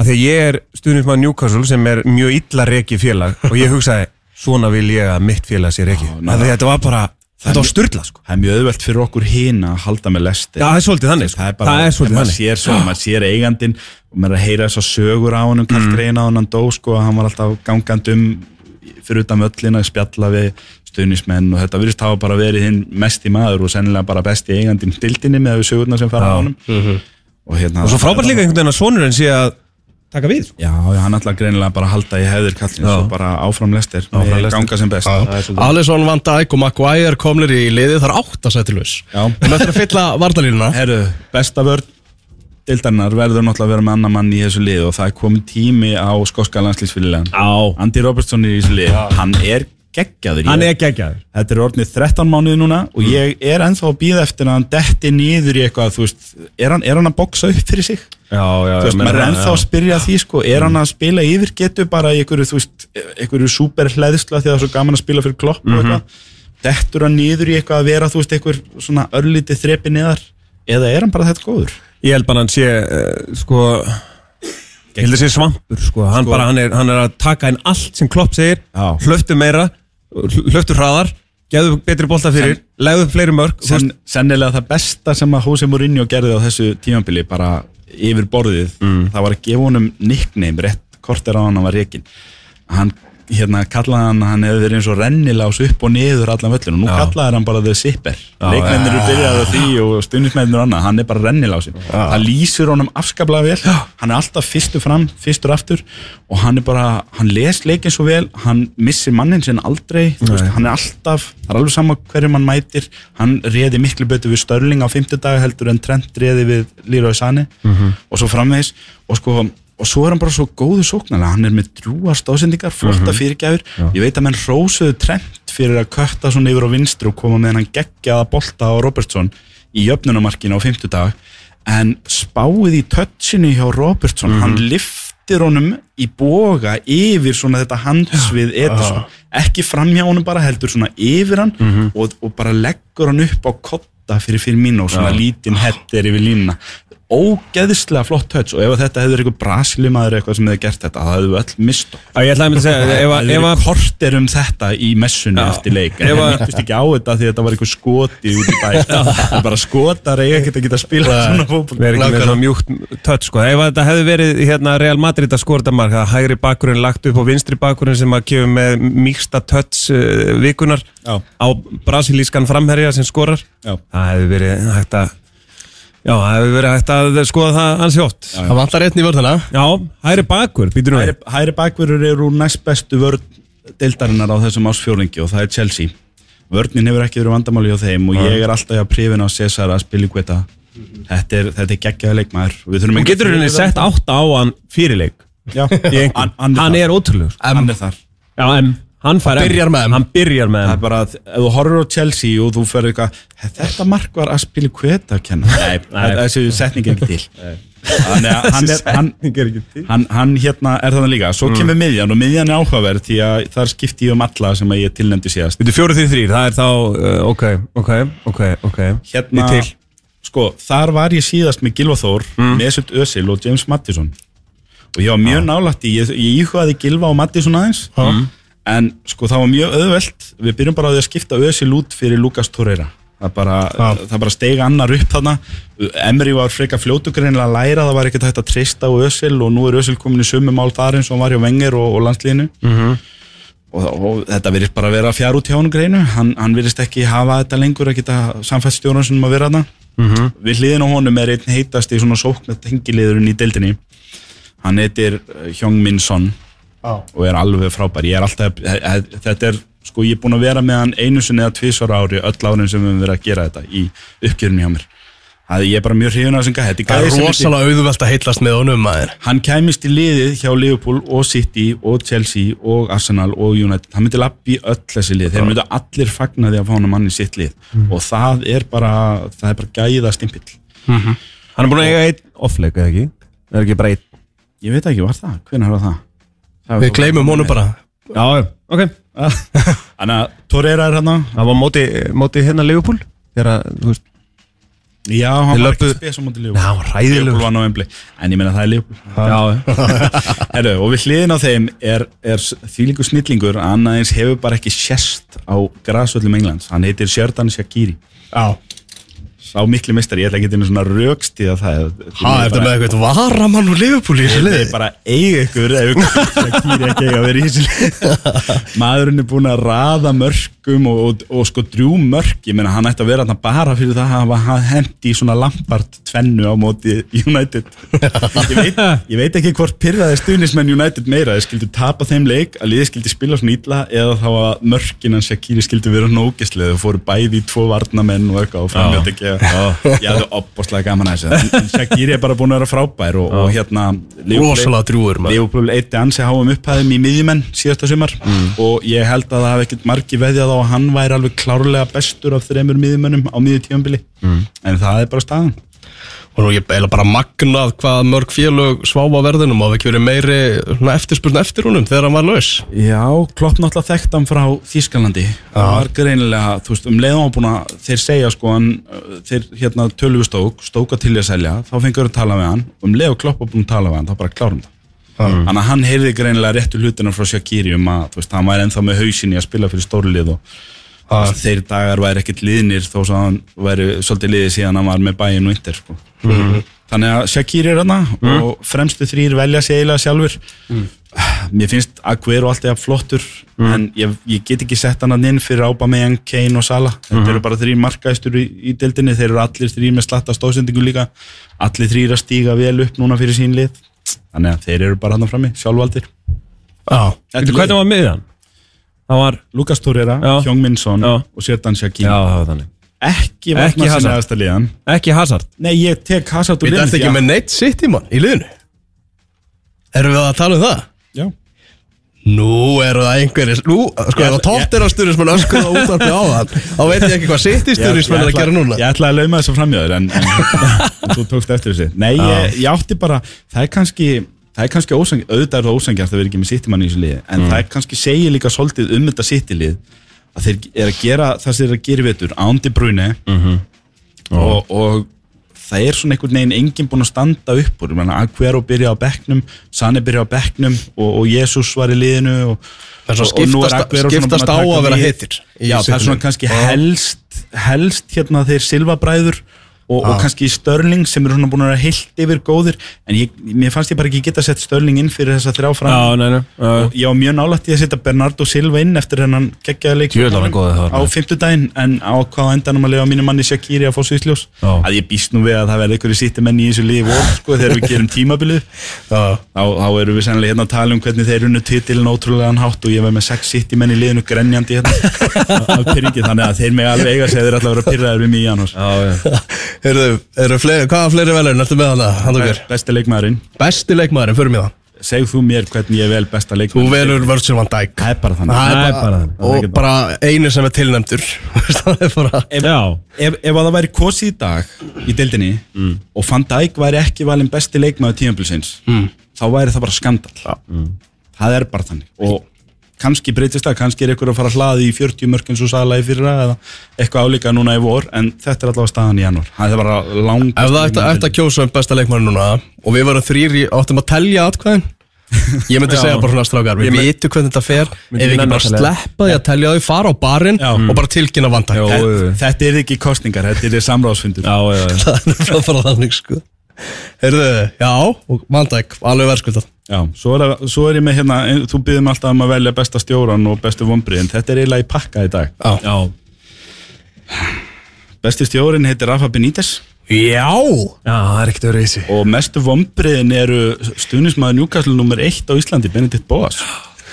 að því að ég er stuðnismæður Newcastle sem er mjög illa reki félag og ég hugsaði svona vil ég að mitt félag sé reki að þetta var bara, þetta var styrla sko. það er mjög auðvelt fyrir okkur hina að halda með Lester Já, það er svolítið þannig sko. það er bara, það er svolítið maður þannig. sér svo, maður sér eigandinn og maður er að heyra þess að sögur á honum kallgreina á hann dó sko, hann var alltaf gangandi um fyrir utan öllina að spjalla við stuðnismenn og þetta virðist hafa bara verið hinn mest í maður og sennilega bara besti eigandinn dildinni með þau sögurna sem fara á honum. Og, hérna, og svo frábært líka einhvern veginn að sonurinn sé að taka við sko. Já, já, hann ætla greinilega bara að halda í hefðir kallins Já. og bara áfram með Leicester. ganga sem best. Alisson, Van Dijk og Maguire komlir í liðið. Þar átt að setja laus. Já. Við möttum að fylla vardalínuna Herru, besta vörn dildarinnar verður náttúrulega að vera með annar mann í þessu lið og það er komin tími á skoska landslýsfylilegan Já, Andy Robertson er í þessu lið, hann er geggjaður hann Ég- er geggjaður. Þetta er orðnið 13 mánuði núna og ég er ennþá að býða eftir að hann detti niður í eitthvað, þú veist, er hann, er hann að boksa upp fyrir sig? Já, já, Þú veist, maður er ennþá að spyrja því, sko, er hann að spila yfir getu bara í einhverju, þú veist, einhverju super hlæðisla því að það er svo gaman að spila fyrir klopp og eitthvað, dettur hann niður í eitthvað að vera, þú veist, einhver svona örlítið þrepi neðar, eða er hann bara þetta góður? Ég held bara hann sé uh, sko Ég held að sé svampur sko. Hann, Sko- bara, hann, er, hann er að taka inn allt sem Klopp segir Já. Hlöftu meira Hlöftu hraðar Geðu betri bolta fyrir Legðu upp fleiri mörg Sen, sennilega það besta sem að Jose Mourinho gerði á þessu tímambili bara yfir borðið það var að gefa honum nickname rétt kort er á hann að var reikin hann hérna kallaði hann hann hefði verið eins og rennilás upp og niður allan völlinu nú Já. kallaði hann bara zipper. Já, leikmennir eru byrjaði á því og stundismennir og annað, hann er bara rennilásin það lýsir honum afskaplega vel. Hann er alltaf fyrstur fram, fyrstur aftur. Og hann er bara, hann les leikin svo vel. Hann missir mannin sinn aldrei. Veist, hann er alltaf, það er alveg sama hverju mann mætir, hann reði miklu betur við Störling á 50 daga heldur en Trent reði við Leroy Sané. Og svo framvegis. Og sko og svo er hann bara svo góðu sóknarlega. Hann er með drúar stóðsendingar, flotta fyrirgjafur ég veit að menn rósuðu Trent fyrir að kötta svona yfir á vinstri og koma með hann geggjaða bolta á Robertson í jöfnunamarkinu á 50 dag en spáið í touchinu hjá Robertson, hann liftir honum í boga yfir svona þetta handsvið Ederson. Ekki framhjá honum bara heldur svona yfir hann og, og bara leggur hann upp á kotta fyrir fyrir mín og svona lítinn hettir yfir línuna ógeðslega flott touch og ef að þetta hefur eitthvað brasilimaður eitthvað sem hefur gert þetta, það hefur öll mist Já, ég ætlaði að mynda að segja ef, það að- ef hefur að kortir um þetta í messunni Já. eftir leik en Ef það að- myndist ekki á þetta því að þetta var eitthvað skoti út í bæ það er bara skotar eiga ekkert að geta spila svona fótboll Verið ekki með svona mjúkt touch sko. Ef þetta hefði verið hérna, Real Madrid að skora þetta mark að hægri bakkurinn lagt upp og vinstri bakkurinn sem að kefur með mýksta touch uh, vikunar Já. á brasilískan framherja sem skorar Já. það hefði verið hægt að Já, það hefði verið hægt að skoða það ansi Já, Það vantar einn í vörðina. Hægri bakkur, býtur nú hæri, hæri bakverður eru úr næst bestu vörn deildarinnar á þessum ásfjórlingi og það er Chelsea. Vörnin hefur ekki verið vandamáli á þeim og ég er alltaf að prifina á Cesar að spila í kvita þetta er, þetta er geggjaði leikmaður og við þurfum Hún getur að henni sett átta á hann fyrirleik Já, í hann, hann, er, er ótrúlegur. Hann er þar. Já, en hann. Byrjar með M. Hann byrjar með Það M. er bara að ef þú horfur á Chelsea og þú fyrir eitthvað þetta mark var að spila kveta að kenna. Nei, Nei. þessi setning er ekki til. Þannig að hann er hann, er hann, hann hérna er þannig líka. Svo kemur miðjan og miðjan er áhugaverð því að þar skipti ég um alla sem að ég tilnefndi síðast. Þetta er fjóru því þrýr, það er þá, uh, ok, ok, ok, ok. Hérna, sko, þar var ég síðast með Gilva Þór, Mesut Özil og James Mattisson og ég var mjög nálægt í, ég, ég íhugaði Gilva og Mattisson aðeins en sko það var mjög auðvelt. Við byrjum bara á því að skipta Özil út fyrir Lukas Torreira. Það bara, það bara steiga annar upp þarna. Emri var freka fljótugreinlega að læra. Það var ekkert hægt að treysta á Özil og nú er Özil komin í sömu mál þar eins og hann var hjá Wenger og, og landslíðinu og, og þetta virðist bara að vera fjár út hjá hann greinu. Hann, hann virðist ekki hafa þetta lengur að geta samfættstjóran sem að vera þarna. Við hliðin á honum er einn heitast í svona sókna tengiliðurinn í deildinni. Hann heitir Hjong Min Son og er alveg frábær. Ég er alltaf, þetta er sko ég er búin að vera með hann einu sinni eða tvisvar ári öll árin sem við höfum verið að gera þetta í uppgjörunni hjá mér. Það ég er bara mjög hrifun af þessum þetta Það er rosalega auðvelt að heitlast með honum maður. Hann kæmist í liðið hjá Liverpool og City og Chelsea og Arsenal og United. Hann myndi lappi öll þessi lið. Þeir myndi allir fagna því að fá hann mann í sitt lið. Og það er bara það er bara gæða stimpill. Hann er búin að eiga einn off-leik, eða ekki? Er ekki bara einn? Ég veit ekki, var það? hvernig var það? Við gleymum honum bara. Já, ok. Þannig að Torreira er hérna. Það var móti, móti hérna Liverpool. Þegar, að, þú veist Já, hann var ekki löbbuðu- spes á móti Já, Liverpool hann var hræðilegur. Liverpool var novembli En ég meina það er Liverpool. Já, Og við hliðin á þeim er, er þvílíku snillingur að annað eins hefur bara ekki sérst á grasvöllum Englands. Hann heitir Sherdan Shaqiri. Já Sá miklu mistari, ég ætla ekki að svona rökstíða það Ha, er þetta með eitthvað varamann úr Liverpool í þessu liði? bara eiga ykkur ykkur Shaqiri ekki að vera í þessu lið. Maðurinn er búin að raða mörgum og, og, og sko drjú mörg ég meina hann ætti að vera þarna bara fyrir það að hafa hendi í svona Lampard tvennu á móti United ég veit, ég veit ekki hvort pyrraði stuðnismenn United meira þeir skildu tapa þeim leik að liði skildi spila svona ítla eða þá að mörgin hans Shaqiri skildu vera nógislega þau fóru bæði í tvo varnamenn og eitthvað og ekki ég hafði opboslega gaman að þessu. En Shaqiri er bara búin að vera frábær og, og hérna drúgur maður. Liverpool eitti ansi háum upphæðum í miðjumenn síðasta sumar og ég held að það hafi ekkert margi veðjað á að hann væri alveg klárlega bestur af þreymur miðjumennum á miðju tíðanbili en það er bara staðan Og ég beila bara magnað hvað mörg félög sváfa verðinum. Og ekki verið meiri eftirspurn eftir honum þegar hann var laus? Já, Klopp náttúrulega þekkt hann frá Þískalandi það var greinilega, þú veist, um leiðum á búin að þeir segja sko hann, uh, þeir hérna töluðu stók, stóka til að selja þá fengur að tala við hann, um leið og Klopp búin að tala við hann, þá bara klárum það. Þannig að hann heyrði greinilega réttu hlutina frá Shaqiri um að, þú veist, hann væri ennþá með hausin í að spila fyrir stórlið og Ah. þeir dagar væri ekkert liðnir þó að hann væri svolítið liðið síðan hann var með bæinn og yndir sko. þannig að Shaqiri er hann og fremstu þrýr velja sig eiginlega sjálfur mér finnst Aguero alltaf flottur en ég, ég get ekki sett hann inn fyrir Aubameyang, Kane og Salah. Þetta eru bara þrýr markaðistur í, í deildinni. Þeir eru allir þrýr með slatta stóðsendingu líka. Allir þrýr að stíga vel upp núna fyrir sín lið. Þannig að þeir eru bara hann frammi, sjálfvaldir. Já. Þetta er Hvernig var miðjan? Það var, Lukas Torreira. Hjóng Minsson Já. og það var þannig ekki Hazard. sinna aðasta liðan Ekki Hazard nei, ég tek Hazard úr Við liðinu ert því ekki að- með neitt sitt í mann í liðinu Erum við að tala um það? Já. Nú eru það einhverjir Nú, sko, ef að tótt er á sturismenn öskur á útarpi á það Þá veit ég ekki hvað sitt í sturismenn er að gera núna Ég ætlaði að lauma þessu framjöður en, en, en þú tókst eftir þessi Nei, ég, ég átti bara Það er kannski Það er kannski ósang, auðvitað er það ósangjart að vera ekki með sittimann í þessu liði en það er kannski segir líka svolítið um þetta sittilið að þeir er að gera það sem þeir eru að gera í vetur ándi bruni og, og það er svona einhvern veginn enginn búinn að standa upp úr. Aguero byrja á bekknum Sane byrja á bekknum og, og Jesus var í liðinu og, er og- og nú er Aguero skiptast á að vera Já, það er svona kannski helst helst hérna þeir silfabræður og, og kannski Störling sem eru svona búin að heilt yfir góðir. En ég, mér fannst ég bara ekki geta sett Störling inn fyrir þessa þrjá fram. Já, nei, nei já. og ég var mjög nálægt í að setja Bernardo Silva inn eftir hennan geggjaða leik. Á maður. fimmtudaginn en á hvað endanum að lifa mínu manni Shaqiri að fá sviðsljós? Já. að ég býst nú við að það verði einhverju sýtti menn í þessu liði vor sko, þegar við gerum tímabilið. Já, þá, þá erum við sennilega hérna að tala um hvernig þeir unnu titilin ótrúlegan hátt og ég var með sex sitt í menn í liðinu grenjandi hérna. Af pyrringi, þannig að þeir mig alveg eiga þeir ætla að vera pyrraður við mig í janús eru fleiri, hvaða fleiri velun ertu með hana, Handokar? besti leikmaðurinn, Besti leikmaðurinn, förum í það segð þú mér hvernig ég vel besta Þú leikmaður velur Virgil van Dijk það er bara þannig Það er bara bara, þannig. Það er og bara einu sem er tilnæmdur Það er bara ef, Já. ef, ef að það væri kosið í dag í deildinni Mm. og Van Dijk væri ekki valinn besti leikmaður tímabilsins Mm. þá væri það bara skandal það er bara þannig og kannski breytist það, kannski er einhver að fara að hlaði í 40 mörg eins og Sala í fyrra eða eitthvað álíka núna í vor en þetta er allavega staðan í janúar. Það er bara langt Ef það ætti, ætti að kjósa um besta leikmaður núna og við varum þrýr í, áttum að telja atkvæðin? Ég myndi segja bara svona strákar, við vitum hvernig þetta fer. Ef Myndi við ekki bara að sleppa því að telja þau, fara á barinn og bara tilkynna Van Dijk Jó. þetta, þetta er ekki kostningar, þetta er samráðsfundur Já, já, já. Já, og Van Dijk, alveg verðskuldað Já, svo er, svo er ég með hérna, ein- þú byrðum alltaf um að velja besta stjóran og bestu vombrið, en þetta er eiginlega í pakka í dag. Já, Já, Besti stjórin heitir Rafa Benítez já. já það er ekkert öðru í sig og mestu vombriðin eru stuðnismæður Newcastle nummer 1 á Íslandi, Benedikt Boas.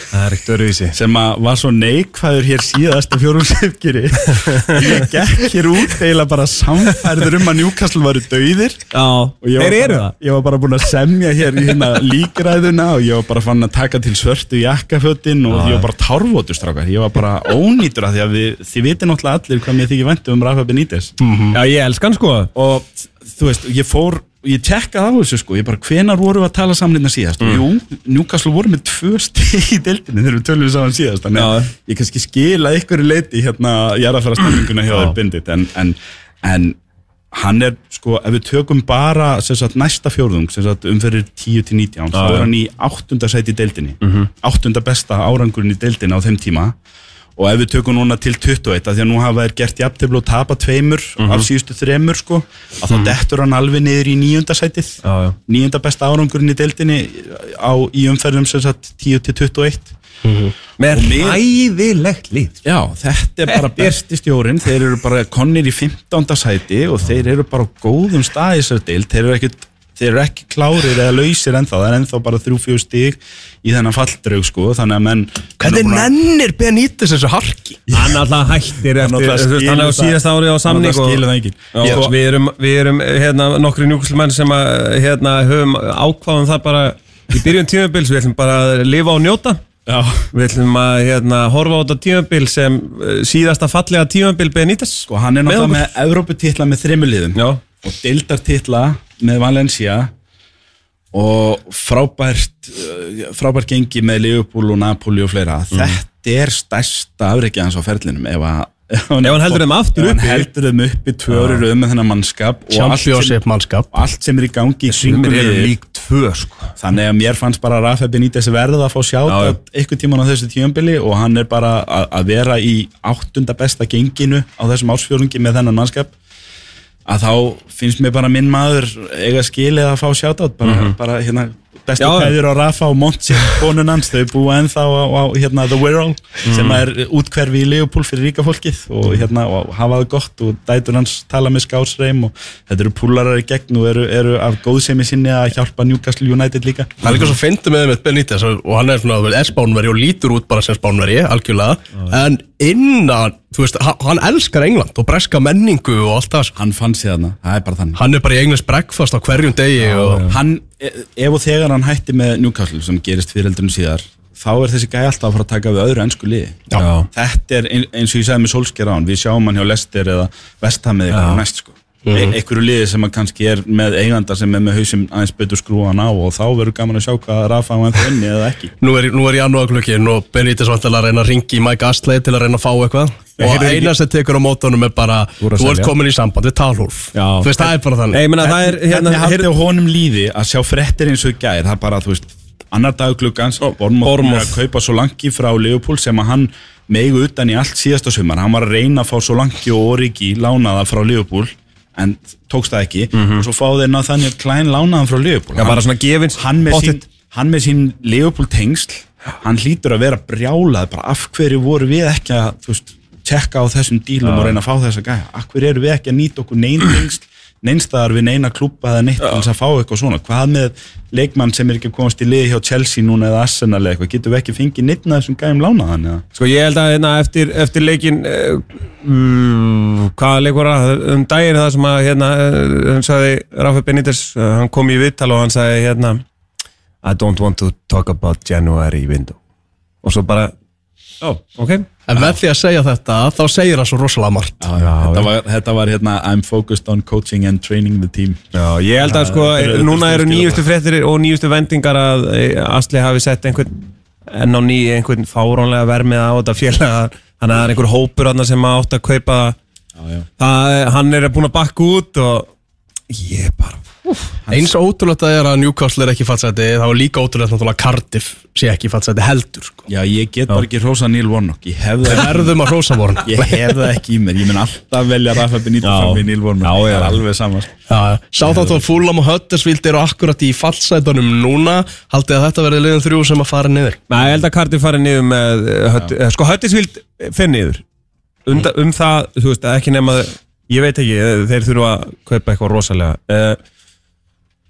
Það er ekkert öruvísi sem að var svo neikvæður hér síðasta fjórumsefgiri ég gekk hér út eiginlega bara samfærður um að Newcastle varu dauðir. Já, og ég var, bara, ég var bara búinn að semja hér í hérna líkræðuna og ég var bara fann að taka til svörtu jakkafötin og ég var bara tárvotustrákar ég var bara ónýtur að því að við, þið viti náttúrulega allir hvað mér þykir væntu um Rafa Benítez. Já, ég elskan sko. Og þú veist, ég fór ég tekkaði á þessu sko, ég bara hvenar voru að tala samlýna síðast? Mm. og jú, Newcastle voru með tvö stig í deildinni þegar við tölum saman síðast. Þannig að ég kannski skila ykkur leiti hérna jarðafæra stemminguna hjá þér bindit en, en, en hann er sko, ef við tökum bara sagt, næsta fjórðung, sagt, umferðir 10 til 19, þá er hann í áttunda sæti í deildinni, Mhm. áttunda besta árangurinn í deildinni á þeim tíma og ef við tökum núna til 21 að því að nú hafa þær gert jafntefli og tapa tveimur Mhm. af síðustu þremur sko að þá dettur hann alveg niður í níunda sætið. Já, já. Níunda besta árangurinn í deildinni á, í umferðum sem sagt 10 til 21 Með ræðilegt lið. Já, þetta er bara besti stjórin þeir eru bara konnir í 15. sæti og þeir eru bara á góðum stað í þessari deild. Þeir eru ekki, þeir eru ekki klárir eða lausir ennþá, það er ennþá bara þrjú fjögur stig í þennan falldraug sko. Þannig að menn Hvernig nennir Benítez þessu harki? Hann alltaf hættir eftir, hann er á síðast ári á samning Ég- við erum, við erum hérna, nokkri njúkislumenn sem að, hérna, höfum ákváðum það bara í byrjun tímabils, við ætlum bara að lifa og njóta. Já, Við ætlum að hérna, horfa á þetta tímabil sem uh, síðasta fallega tímabil Benítez. Sko hann er náttúrulega með Evróputitla með þreymur liðum. Já, og deildartitla með Valencia og frábært uh, frábært gengi með Liverpool og Napoli og fleira þetta er stærsta afreikið hans á ferlinum ef, að, ef, hann heldur þeim aftur ef hann uppi. heldur þeim uppi tvöru röð með þennan mannskap og allt sem, Championship mannskap allt sem er í gangi eru tvö sko. þannig að mér fannst bara Rafa Benítez verða að fá já. eitthvað tíman á þessu tímanbili og hann er bara að, að vera í áttunda besta genginu á þessum ársfjörungi með þennan mannskap að þá finnst mér bara minn maður eiga skilið að fá sjátt bara, bara hérna bestu Mhm. Kæður á Rafa og Monti konun hans, þau búa ennþá á, á hérna, The Wirral Mhm. sem er útkverfi í Leopold fyrir ríka fólkið og, hérna, og hafa það gott og dætur hans tala með skásreim og þetta eru púlarar í gegn og eru, eru af góðsemi sinni að hjálpa Newcastle United líka Það er líka svo fyndið með með Benítez og hann er svona, veist, er spánveri og lítur út bara sem spánveri, algjörlega en innan, þú veist, hann, elskar England og breska menningu og allt það sko. hann fann sig þarna, það er bara þannig. Hann er bara í English breakfast á hverjum degi og hann, e- ef og þegar hann hætti með Newcastle sem gerist fyriraldurinn síðar þá er þessi gæi alltaf að fara að taka við öðru ennsku liði. Já. þetta er ein- eins og ég sagði með Solskjær á hann við sjáum hann hjá Leicester eða Vestham eða eitthvað næst sko e einhverju liði sem kannski er með eiganda sem er með hausum aðeins betur skrúan á og þá verður gaman að sjá hvað Rafa á ennþá inni eða ekki. Nú er, nú er janúarklukkin og Benítez vantilega að reyna að ringi í Mike Astley til að reyna að fá eitthvað. Og eina sem tekur á mótunum er bara Þú ert að þú ert komin í samband við Talhólf þú veist, það er bara þannig. Ég meina það er hérna, hérna, haldið á honum líði að sjá frettir eins og gær? Það er bara, þú veist, annar dag gluggans Bormóð að kaupa svo langi frá Leopold sem að hann megu utan í allt síðasta sumar. Hann var að reyna að fá svo langi og origi lánaða frá Leopold en tókst það ekki. Og svo fá þeir náð þannig að Klein lánaðan frá Leopold Hann- hann hann með sín Leopold tengsl hann hlýtur að vera brjálað bara af hverju voru við ekki að veist, tjekka á þessum dílum og reyna að fá þessa gæja? Af hverju eru við ekki að nýta okkur neyn tengsl neinstaðar við neina klúpa eða neitt þess að fá eitthvað svona, hvað með leikmann sem er ekki komast í liði hjá Chelsea núna eða Arsenal eða eitthvað, getur við ekki fengið neitt af þessum gæjum lánaðan eða? Sko ég held að hérna, eftir, eftir leikin uh, um, hvaða leikur um daginn það sem að hérna, uh, hann sagði Rafa Benítez, uh, hann kom í vittal og hann sagði hérna I don't want to talk about January window. Og svo bara ó, ok. En með því að segja þetta, þá segir hann svo rosalega margt. Já, þetta, var, þetta var hérna I'm focused on coaching and training the team. Já, ég held að sko, þetta núna eru nýjustu fréttir og nýjustu vendingar að eh, Asli hafi sett einhvern enn á ný einhvern fáránlega vermið á þetta félag. Þannig að það er einhver hópur þarna sem átt að kaupa. Já, já. það, hann er búin að bakka út og ég bara eins ótrúlegt að er að Newcastle er ekki fatsæti þá er líka ótrúlegt náttúrulega Cardiff sé ekki fatsæti heldur sko. já, ég get bara ekki rosa Neil Warnock. Ég hef það við verðum að hrósa voru Ég hef það ekki í mér, ég mun alltaf velja Rafa Benítez Já. fram við Neil Warnock. Já, já. Það er alveg saman Sáþátt og Fulham og Huddersfield eru akkurat í fallsætunum núna. Haldið að þetta verði liðin þrjú sem að fara niður? Nei, ég held að Cardiff farið niður með eh, eh, sko Um það, ég veit ekki, eh, þeir þurfa að kaupa eitthvað rosalega uh,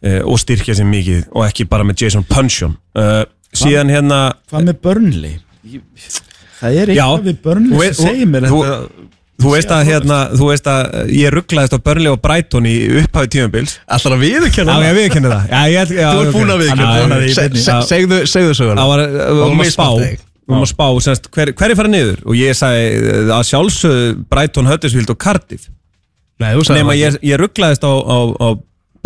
uh, og styrkja sér mikið og ekki bara með Jason Punchon uh, síðan hérna Hvað með Burnley? Það er eitthvað við Burnley Þú sem veist- segir mér þú- þetta Þú veist að hérna, þú veist að ég rugglaðist á Burnley og Brighton í upphafi tímabils Ætlar að viðurkenna Já, ég viðkynna það Já, ég, já, Þú ert ok. búin að Já, viðurkenna já, búin að já. því. Se- se- Segðu segðu söguna Það var, við vorum að spá. Við vorum að spá, semst, hver, hver er farið niður og ég sagði að sjálfsögðu Brighton, Huddersfield og Cardiff Nei, þú sagði nema það ég, ég rugglaðist á, á, á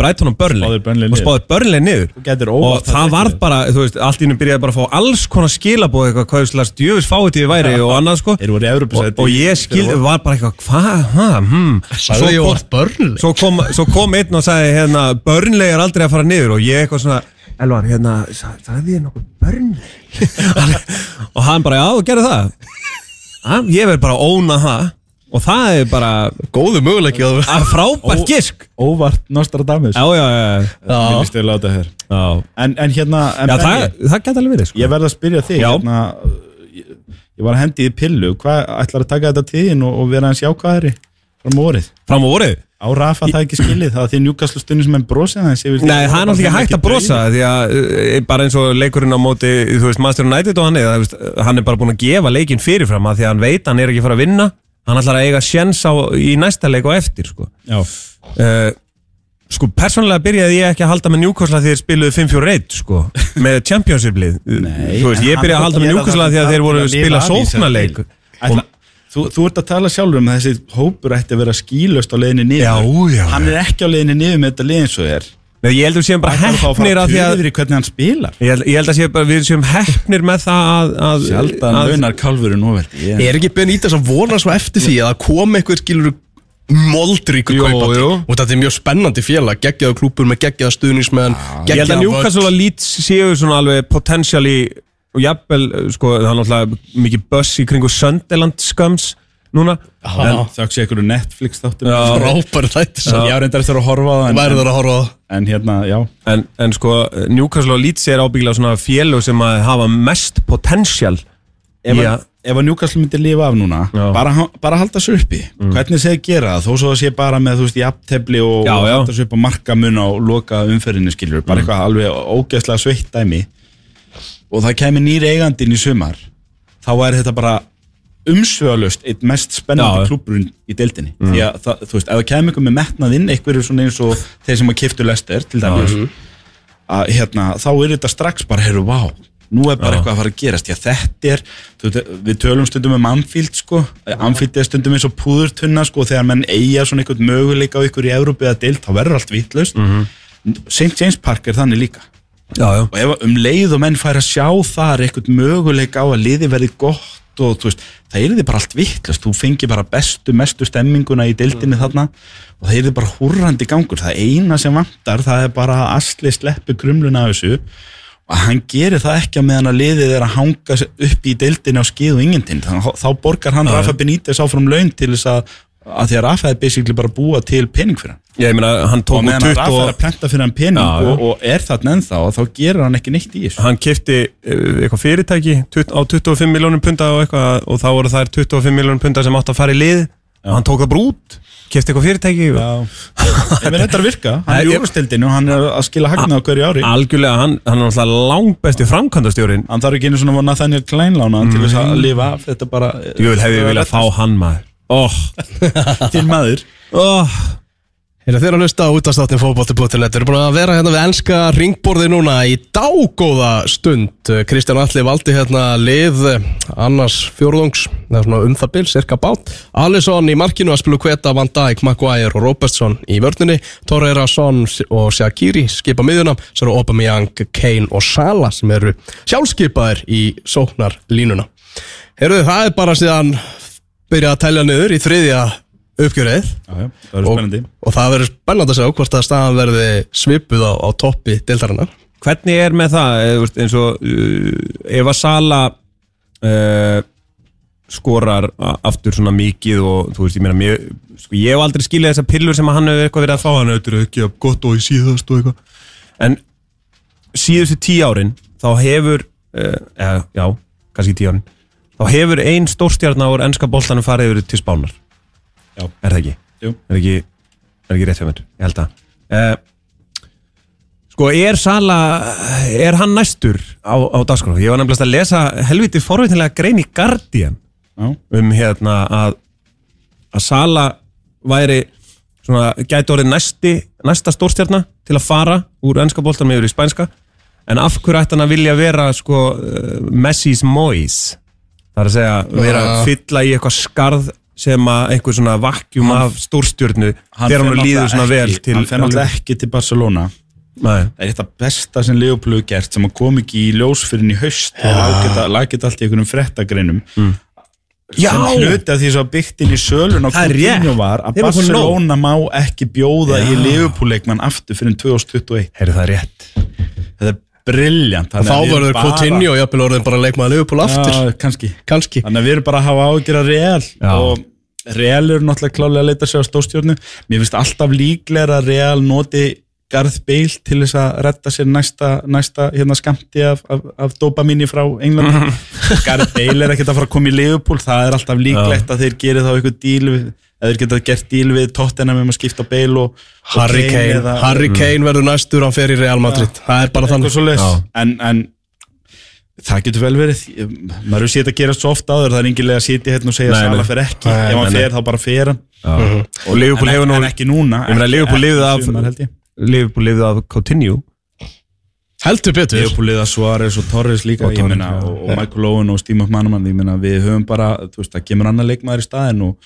Brighton og Burnley. Burnley og spáði Burnley niður. Og óvart það að var bara, þú veist, allt í nú byrjaði bara að fá alls konar skilabóð eitthvað, hvað slags djöfis fáið væri og annað sko. Þeir voru í og, og ég skildi, var bara eitthvað, hvað, hvað, hm Sagði ég orð börnli svo kom, svo kom einn og sagði hérna, Burnley er aldrei að fara niður. Og ég eitthvað svona Elvar, hérna, sagði ég nokkuð Burnley? Og hann bara, já, gerði það. Ég verð bara að óna það og það er bara Góðu möguleiki að að frábært gisk. Óvart Nostradamus. Já, já, já, Mér líst á þetta hér já. En, en hérna en já Benni, það, það geta alveg verið sko. Ég verð að spyrja þig Já. hérna, ég, ég var að hendi í pillu. Hvað ætlar að taka þetta tíðin og, og vera hans jákvæðari fram á orið? fram á vorið? Á Rafa það ekki skilið? Það að því njúkaslu stundin sem er brosið hans Nei, það er náttúrulega ekki hægt að brosa því að uh, bara eins og leikurinn á móti þú veist, Master United og hann er það, veist, hann er bara búin að gefa leikinn fyrirfram að því að hann veit að hann er ekki að fara að vinna hann ætlar að eiga sjens á, í næsta leik og eftir sko. Já, uh, sko, persónulega byrjaði ég ekki að halda með Newcastle því þeir spiluðu 5-4-1 sko, með Championship lið. Nei, þú veist, en ég byrjaði að halda að með Newcastle að þeir voru að að spila sóknarleik. þú, þú ert að tala sjálfur um að þessi hópur ætti að vera skílust á leiðinni niður. Já, já, Hann er ekki á leiðinni niður með þetta eins og er Nei, ég heldur séum bara Það er þá að hefnir fara að því að töður í hvernig hann spilar? Ég held, ég held að séum bara, við séum hefnir með það að, að, Sjaldan að launar kálfurinn óverdi ég, Er ekki Benítez að vona svo eftir því að það kom einhver skilur moldríku Jú, kaupandi? jú. og þetta er mjög spennandi félag geggjaða klúpur með geggjaða stuðnismenn Ég held að Newcastle og Leeds séu svona alveg potentially og jafnvel, sko, það er náttúrulega mikið buss í kringu Sunderland skums núna en þakks ég einhverju Netflix þáttum Já. frábæri þætti sem ég áreindar eftir að horfa á það en, verður að horfa á það. en hérna, já en, en sko, Newcastle og Leeds er ábyggilega svona félög sem að hafa mest potential ef, að, ef að Newcastle myndi lifa af núna. Mm. bara, bara halda sér uppi hvernig segir gera það, þó svo að sé bara með þú veist, jafntefli og, Já, og já. halda sér upp á markamun á loka umferðinu skilur, Mm. bara eitthvað alveg ógeðslega sveitt dæmi og það kemur nýri eigandinn í sumar þá er þetta bara umsvöðalust eitt mest spennandi Já. klúburinn í deildinni. Því að það, þú veist, ef það kemur ykkur með metnað inn einhverju svona eins og þeir sem að kiftu Lester til dæmis að hérna, þá er þetta strax bara, heyrðu, vá nú er bara eitthvað að fara að gerast, já þetta er þú, veit, við tölum stundum um Anfield sko, Anfield er stundum eins og púðurtunna sko, þegar menn eiga svona einhvern möguleika á ykkur í Európi eða deild, þá verður allt vitlaust. St. James Park er þannig líka. Já, já. Og ef um leið og menn fær að sjá þar einhvern möguleika á að liði verði gott og veist, það er þið bara allt vittlust þú fengi bara bestu, mestu stemminguna í deildinni þarna og það er þið bara húrrandi gangur, það eina sem vantar það er bara að Asli sleppi krumluna af þessu og hann gerir það ekki á meðan að liðið er að hanga upp í deildinni á skið og ingentinn þá, þá borgar hann Rafa Benítez áfram laun til þess að, að því að Rafa er basically bara búa til pening fyrir hann. Ég meina, hann og tók úr meðan Rafa er 20 að prenta fyrir hann pening Já, já. Og, og er þarna ennþá þá gerir hann ekki neitt í þessu. Hann kifti eitthvað fyrirtæki á 25 miljónum punta og eitthvað og þá voru þær 25 miljónum punta sem átt að fara í lið. Og hann tók það bara út kifti eitthvað fyrirtæki. Og Ef við þetta að virka, hann er í ég- úrstildinu og hann er að skila hagnað á hverju ári. algjörlega, hann, hann er náttúrulega langbesti framkvæmdastjórin Hann þarf ekki einu svona Þetta bara oh, til maður. Oh. Þeir eru að hlusta á útastáttin fótbolti.net Við erum búin að vera hérna við enska ringborði núna í dágóða stund. Kristján Alli valdi hérna lið annars fjórðungs um það bil, cirka bát. Alisson í markinu að spilu kveta Van Dijk, Maguire og Robertson í vörninni. Torreira, Son og Shaqiri skipa miðjuna, svo eru Aubameyang, Kane og Sala sem eru sjálfskeipaðir í sóknar línuna Heyrðu, það er bara síðan byrjað að telja niður í þriðja uppgjörið. Já, já, það verður og, spennandi. og það verður spennandi að sjá hvort að staðan verði svipuð á, á toppi deildarinnar. Hvernig er með það eh, eins og uh, ef að Sala uh, skorar aftur svona mikið og þú veist, ég meina mér, sko, ég hef aldrei skilið þessar pillur sem hann hefur eitthvað verið að fá. Hann hefur ekki að gott og í síðast og eitthvað. En síðustu tíu árin þá hefur uh, eða, já, kannski tíu árin þá hefur ein stórstjarnar úr ennska boltanum farið yfir til spánar Já. er það ekki? Jú. er ekki, er ekki rétt hjá mér, ég held að uh, Sko, er Sala, er hann næstur á, á dagskrá? Ég var nefnilegast að lesa helviti forveitinlega grein í Guardian Já. um hérna að, að Sala væri svona, gæti orðið næsti, næsta stórstjarna til að fara úr ennska boltanum yfir í spænska en af hverju ætti hann að vilja vera sko, uh, Messi's Mois það er að segja, vera að fylla í eitthvað skarð sem að einhver svona vakkjum af stórstjörnu þegar hann líður svona náttúrulega vel ekki- til Hann fer náttúrulega ekki til Barcelona Nei. Það er eitt af besta sem Leopold hefur gert sem að kom ekki í ljós fyrir í haust og lagið allt í einhvernum frettagreinum Mm. Já! sem hluti af því sem byggt inn í sölun rétt. Coutinho var að Barcelona má ekki bjóða Já. í Leopold-leikmann aftur fyrir 2021 Heyrðu það er rétt Þetta er brilljant Þá verður Coutinho og jafnvel orðin bara leikmaður Liverpool aftur. Já, kannski. Kanski Þannig að við erum bara að hafa ágjör að Real. Já. og Real eru náttúrulega klálega að leita sér á stóðstjórnu Mér finnst alltaf líklega að Real noti Garð Bale til þess að retta sér næsta, næsta hérna skamti af, af, af dopamíni frá England Garð Bale er ekkert að fara að koma í Liverpool. Það er alltaf líklegt að þeir geri þá eitthvað díl við, eða þeir geta gert díl við Tottenham um að skipta Bale og, og Harry Kane, eða- Harry Kane verður næstur hann fer í Real Madrid. Það er bara þannig. En, en það getur vel verið. Maður hefur séð að gera svo ofta áður það er engilega að sitja hérna og segja að Sala fer ekki. Nei, ef hann fer þá bara fer hann. Og Liverpool en, hefur nú en ekki núna Ég meina, ekki- Liverpool í af-. Liverpool lifið af Coutinho. Heldur betur. Liverpool liða Suárez og Torres líka Og og, og Michael Owen og Steve McManaman við höfum bara, þú veist, það kemur annar leikmaður í staðin og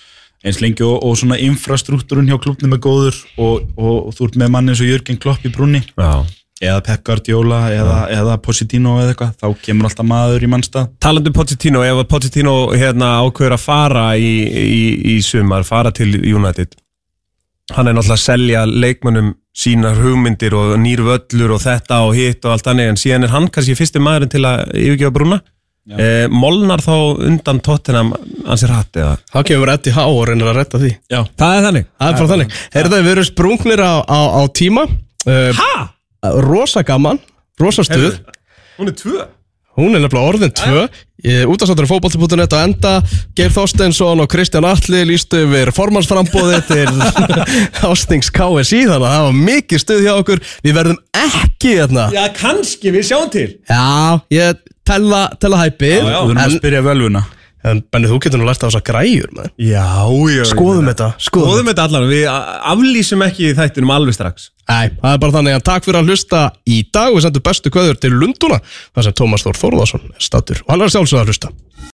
eins lengi og, og svona infrastruktúrun hjá klubnum er góður og, og, og þú ert með manni eins og Jörgen Klopp í brunni Já. Eða Pep Guardiola eða, eða Positino eða eitthvað, þá kemur alltaf maður í mannstað. Talandi um Pochettino, ef að Pochettino hérna, ákveður að fara í, í, í sumar, fara til United hann er náttúrulega að selja leikmönnum sínar hugmyndir og nýr völlur og þetta og hitt og allt annir en síðan er hann kannski fyrsti maðurinn til að yfirgefa brúna eh, Molnar þá undan Tottenham ansir hatt eða? Þá kemur Eddie Howe og reynir að retta því. Já, Það er þannig. Það er bara þannig. Heyrðu það, við erum sprungnir á, á, á tíma. Uh, Ha? Rosa gaman, rosa stuð. Hún er tvö Hún er nefnilega orðin tvö. Útastáttur fótbolti.net á enda Geir Þorsteinsson og Kristján Atli lístu yfir formansframbóði til Ástings KSI þannig að það var mikið stuð hjá okkur. Við verðum ekki hérna. Já, kannski, við sjáum til. Já, ég tella, tella hæpið. Já, já. þú erum að spyrja völvuna en Benni, þú getur nú lært á þessa græjur maður. Já, já Skoðum þetta Skoðum þetta. allan, við aflýsum ekki þættinum alveg strax. Nei, það er bara þannig að takk fyrir að hlusta í dag. Við sendum bestu kveður til Lunduna þar sem Tómas Þór Þórðarsson er stattur og hann er sjálfsögð að hlusta